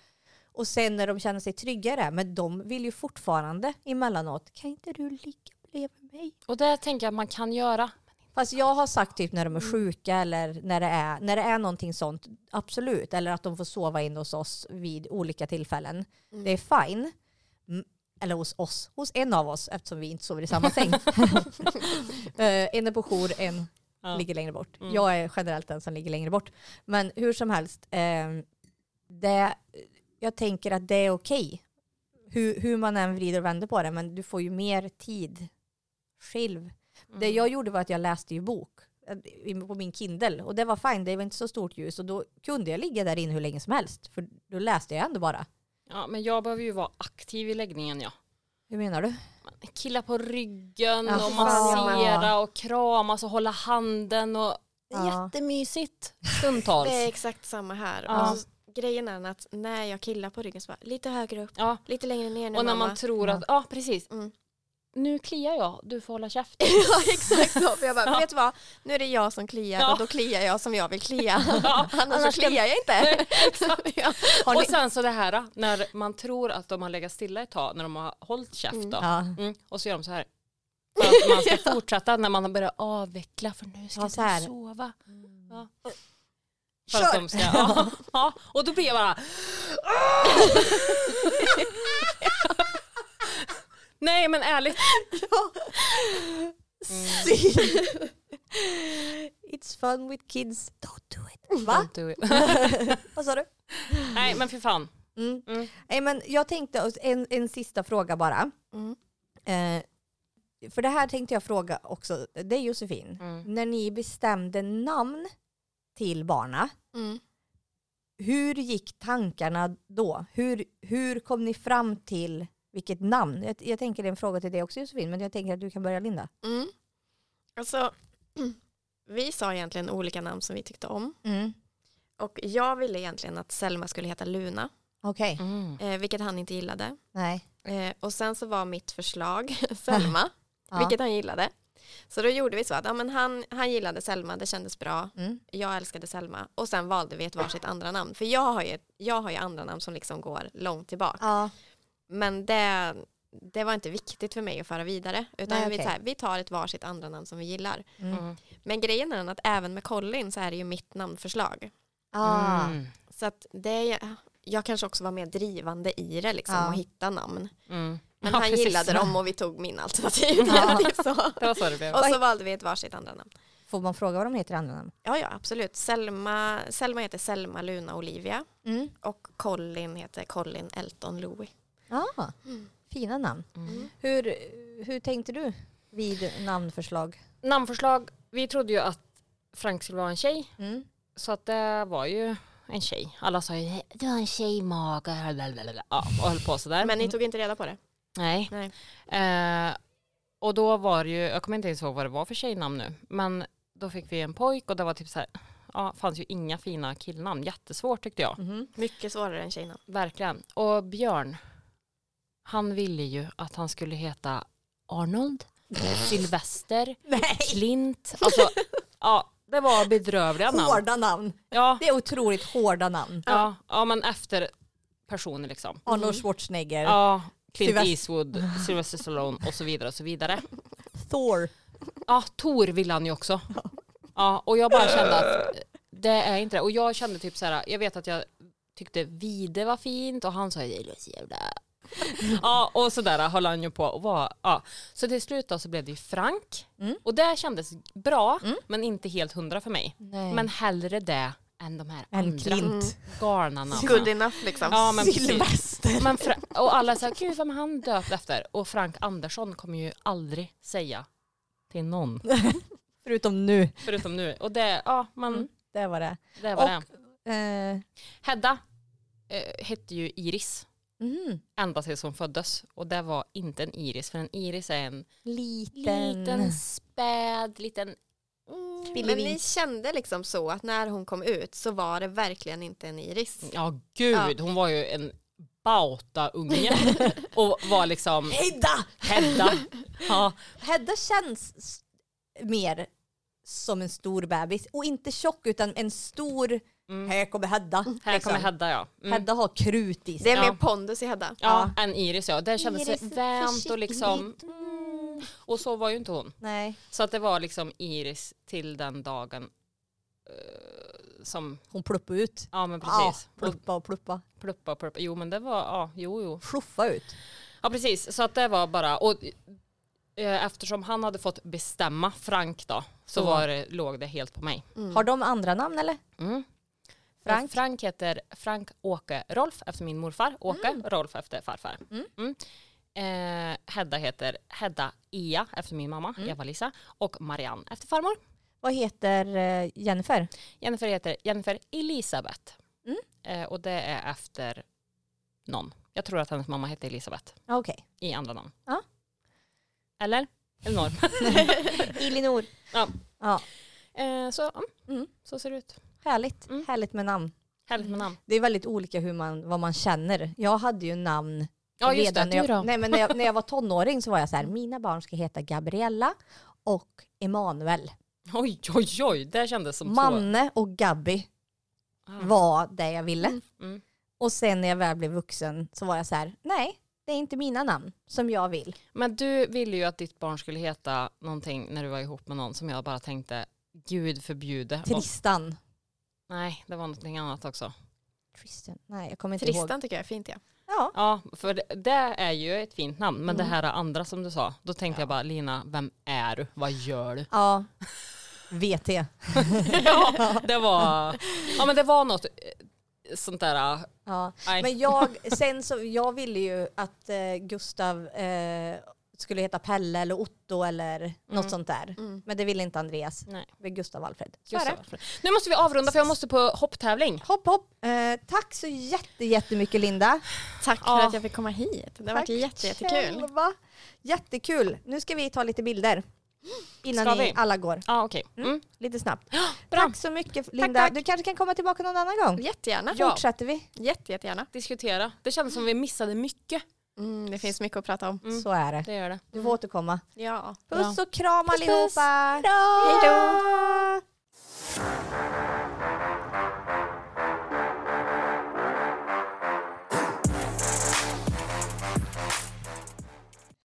Och sen när de känner sig tryggare, men de vill ju fortfarande emellanåt, kan inte du ligga bredvid mig? Och det tänker jag att man kan göra. Fast jag har sagt typ när de är sjuka eller när det är, när det är någonting sånt, absolut. Eller att de får sova in hos oss vid olika tillfällen. Mm. Det är fine. Eller hos oss, hos en av oss eftersom vi inte sover i samma säng. Eh, en är på jour, en Ja. ligger längre bort. Mm. Jag är generellt den som ligger längre bort. Men hur som helst, eh, det, jag tänker att det är okej. Hur, hur man än vrider och vänder på det, men du får ju mer tid själv. Det Mm. jag gjorde var att jag läste ju bok eh, på min Kindle och det var fine, det var inte så stort ljus och då kunde jag ligga där inne hur länge som helst för då läste jag ändå bara. Ja, men jag behöver ju vara aktiv i läggningen ja. Hur menar du? Killa på ryggen Ja, och massera och kramas och hålla handen och Ja. jättemysigt stundtals. Det är exakt samma här. Ja. Alltså, grejen är att när jag killar på ryggen så bara, lite högre upp, Ja, lite längre ner nu och när mamma. man tror Ja. att, ja precis, Mm. Nu kliar jag, du får hålla käft. ja exakt så. För jag bara, Ja. vet du vad, nu är det jag som kliar Ja. och då kliar jag som jag vill klia. Ja, Annars, annars kliar jag inte. Har och sen så det här när man tror att de har legat stilla ett tag, när de har hållit käft Mm. då. Mm, och så gör de så här. För att man ska fortsätta när man har börjat avveckla för nu ska Ja, du sova. Mm. För Kör! ska, ja, ja, och då blir jag bara Nej men ärligt. It's fun with kids, don't do it. Va? Don't do it. Vad sa du? Nej men för fan. Mm. Mm. Nej, men jag tänkte, en, en sista fråga bara. Mm. Eh, för det här tänkte jag fråga också, det är Josefin. Mm. När ni bestämde namn till barna, Mm. hur gick tankarna då? Hur, hur kom ni fram till vilket namn? Jag, jag tänker det är en fråga till dig också Josefin, men jag tänker att du kan börja Linda. Mm. Alltså, vi sa egentligen olika namn som vi tyckte om. Mm. Och jag ville egentligen att Selma skulle heta Luna, Okej, Mm. eh, vilket han inte gillade. nej. Eh, och sen så var mitt förslag Selma, Ja. vilket han gillade. Så då gjorde vi så att ja, men han, han gillade Selma, det kändes bra. Mm. Jag älskade Selma. Och sen valde vi ett varsitt andra namn. För jag har ju, jag har ju andra namn som liksom går långt tillbaka. Ja. Men det, det var inte viktigt för mig att föra vidare. Utan Nej, vi, så här, vi tar ett varsitt andra namn som vi gillar. Mm. Mm. Men grejen är att även med Colin så är det ju mitt namnförslag. Ah. Mm. Så att det, jag kanske också var mer drivande i det liksom Ja. och hitta namn. Mm. Men Ja, han precis. gillade dem och vi tog min alternativ. Ja. Så. Det så det. Och så valde vi ett varsitt andra namn. Får man fråga vad de heter i andra namn? Ja, ja, absolut. Selma, Selma heter Selma Luna Olivia Mm. och Colin heter Colin Elton Louis. Ah, fina namn. Mm. Hur, hur tänkte du vid namnförslag? Namnförslag, vi trodde ju att Frank skulle vara en tjej. Mm. Så att det var ju en tjej. Alla sa ju du har en tjejmage. Ja, och höll på sådär. Men ni tog inte reda på det? Nej. Nej. Eh, och då var det ju, jag kommer inte ens ihåg vad det var för tjejnamn nu. Men då fick vi en pojk och det var typ så här, ja, fanns ju inga fina killnamn. Jättesvårt tyckte jag. Mhm. Mycket svårare än tjejnamn. Verkligen. Och Björn, han ville ju att han skulle heta Arnold, Sylvester, Nej, Klint. Alltså, ja, det var bedrövliga namn. hårda namn. Ja, Det är otroligt hårda namn. ja, ja, men efter personer liksom. Arnold Schwarzenegger, Ja, Clint Sylvester- Eastwood, Sylvester Stallone och så vidare och så vidare. Thor. Ja, Tor ville han ju också. Ja, och jag bara kände att det är inte det. Och jag kände typ så här, jag vet att jag tyckte Vide var fint och han sa det låter så jävla... Ja, och sådär höll han ju på och var, ja. Så till slut då så blev det ju Frank. Mm. Och det kändes bra, Mm. men inte helt hundra för mig. Nej. Men hellre det än de här en andra Klint. galna namnen. Good enough liksom. Ja, men. Sylvester. Men och alla säger gud vem han döpt efter? Och Frank Andersson kommer ju aldrig säga till någon. Förutom nu. Förutom nu. Och det, ja men Mm. Det var det. det var Och- det. Eh, Hedda eh, hette ju Iris mm. ända tills hon föddes. Och det var inte en iris, för en iris är en Liten. liten späd, liten... Mm, Men ni kände liksom så att när hon kom ut så var det verkligen inte en iris. ja gud, hon var ju en bauta-unge och var liksom Hedda! Hedda. Ja, Hedda känns mer som en stor bebis och inte tjock utan en stor, mm. här kommer Hedda. Här liksom. kommer Hedda ja. Mm. Hedda har krut i Det sig. är Ja. mer pondus i Hedda. Ja, en iris ja. Det kändes Iris, vänt och liksom... Mm. Och så var ju inte hon. Nej, Så att det var liksom Iris till den dagen eh, som, hon pluppade ut. ja men Ja, precis. och pluppa och pluppa. pluppa, pluppa. Jo men det var, ja, jo jo. Fluffa ut. Ja precis, så att det var bara, och eh, eftersom han hade fått bestämma Frank då, så Så. var det, låg det helt på mig. Mm. Har de andra namn eller? Mm. Frank? Frank heter Frank Åke Rolf efter min morfar, Åke Rolf efter farfar. Mm. Mm. Eh, Hedda heter Hedda Ea efter min mamma, Mm. Eva-Lisa, och Marianne efter farmor. Vad heter eh, Jennifer? Jennifer heter Jennifer Elisabeth. Mm. Eh, och det är efter någon. Jag tror att hennes mamma hette Elisabeth Okej. i andra namn. Ja. Eller? Elinor. Elinor. Ja. Ja, eh, så, mm, Mm. så ser det ut. Härligt. Mm. Härligt med namn. Härligt med namn. Det är väldigt olika hur man, vad man känner. Jag hade ju namn Ja just det, när jag, nej, men när, jag, när jag var tonåring så var jag så här, mina barn ska heta Gabriella och Emanuel. Oj oj oj, det kändes som två. Manne och Gabby Ah. var det jag ville. Mm. Mm. Och sen när jag väl blev vuxen så var jag så här, nej, det är inte mina namn som jag vill. Men du ville ju att ditt barn skulle heta någonting när du var ihop med någon som jag bara tänkte, gud förbjude. Och, Tristan. Nej, det var någonting annat också. Tristan? Nej, jag kommer inte ihåg. Tristan tycker jag är fint ja. Ja, Ja, för det, det är ju ett fint namn, men Mm. det här andra som du sa, då tänkte jag bara, Lina, vem är du? Vad gör du? ja. VT. ja, det var, ja men det var något eh, sånt där, Ja. nej. Men jag, sen så, jag ville ju att eh, Gustav eh, skulle heta Pelle eller Otto eller något Mm. sånt där. Mm. Men det ville inte Andreas. nej. Det var Gustav Alfred. Det. det. Nu måste vi avrunda för jag måste på hopptävling. Hopp hopp. Eh, tack så jätte, jättemycket Linda. Tack Ja. för att jag fick komma hit. Det har varit Tack jätte, jättekul. själva. Jättekul. Nu ska vi ta lite bilder. Innan Ska ni vi? alla går. Ja okej. Mm. Mm. Lite snabbt. Bra. Tack så mycket Linda. tack. Du kanske kan komma tillbaka någon annan gång? Jättegärna. Ja. Fortsätter vi. Jätte, jättegärna. Diskutera. Det kändes som vi missade mycket. Mm, det finns mycket att prata om. Mm. Så är det. det, gör det. Du får återkomma. Ja. Puss och kram puss, allihopa. Puss. Hej då.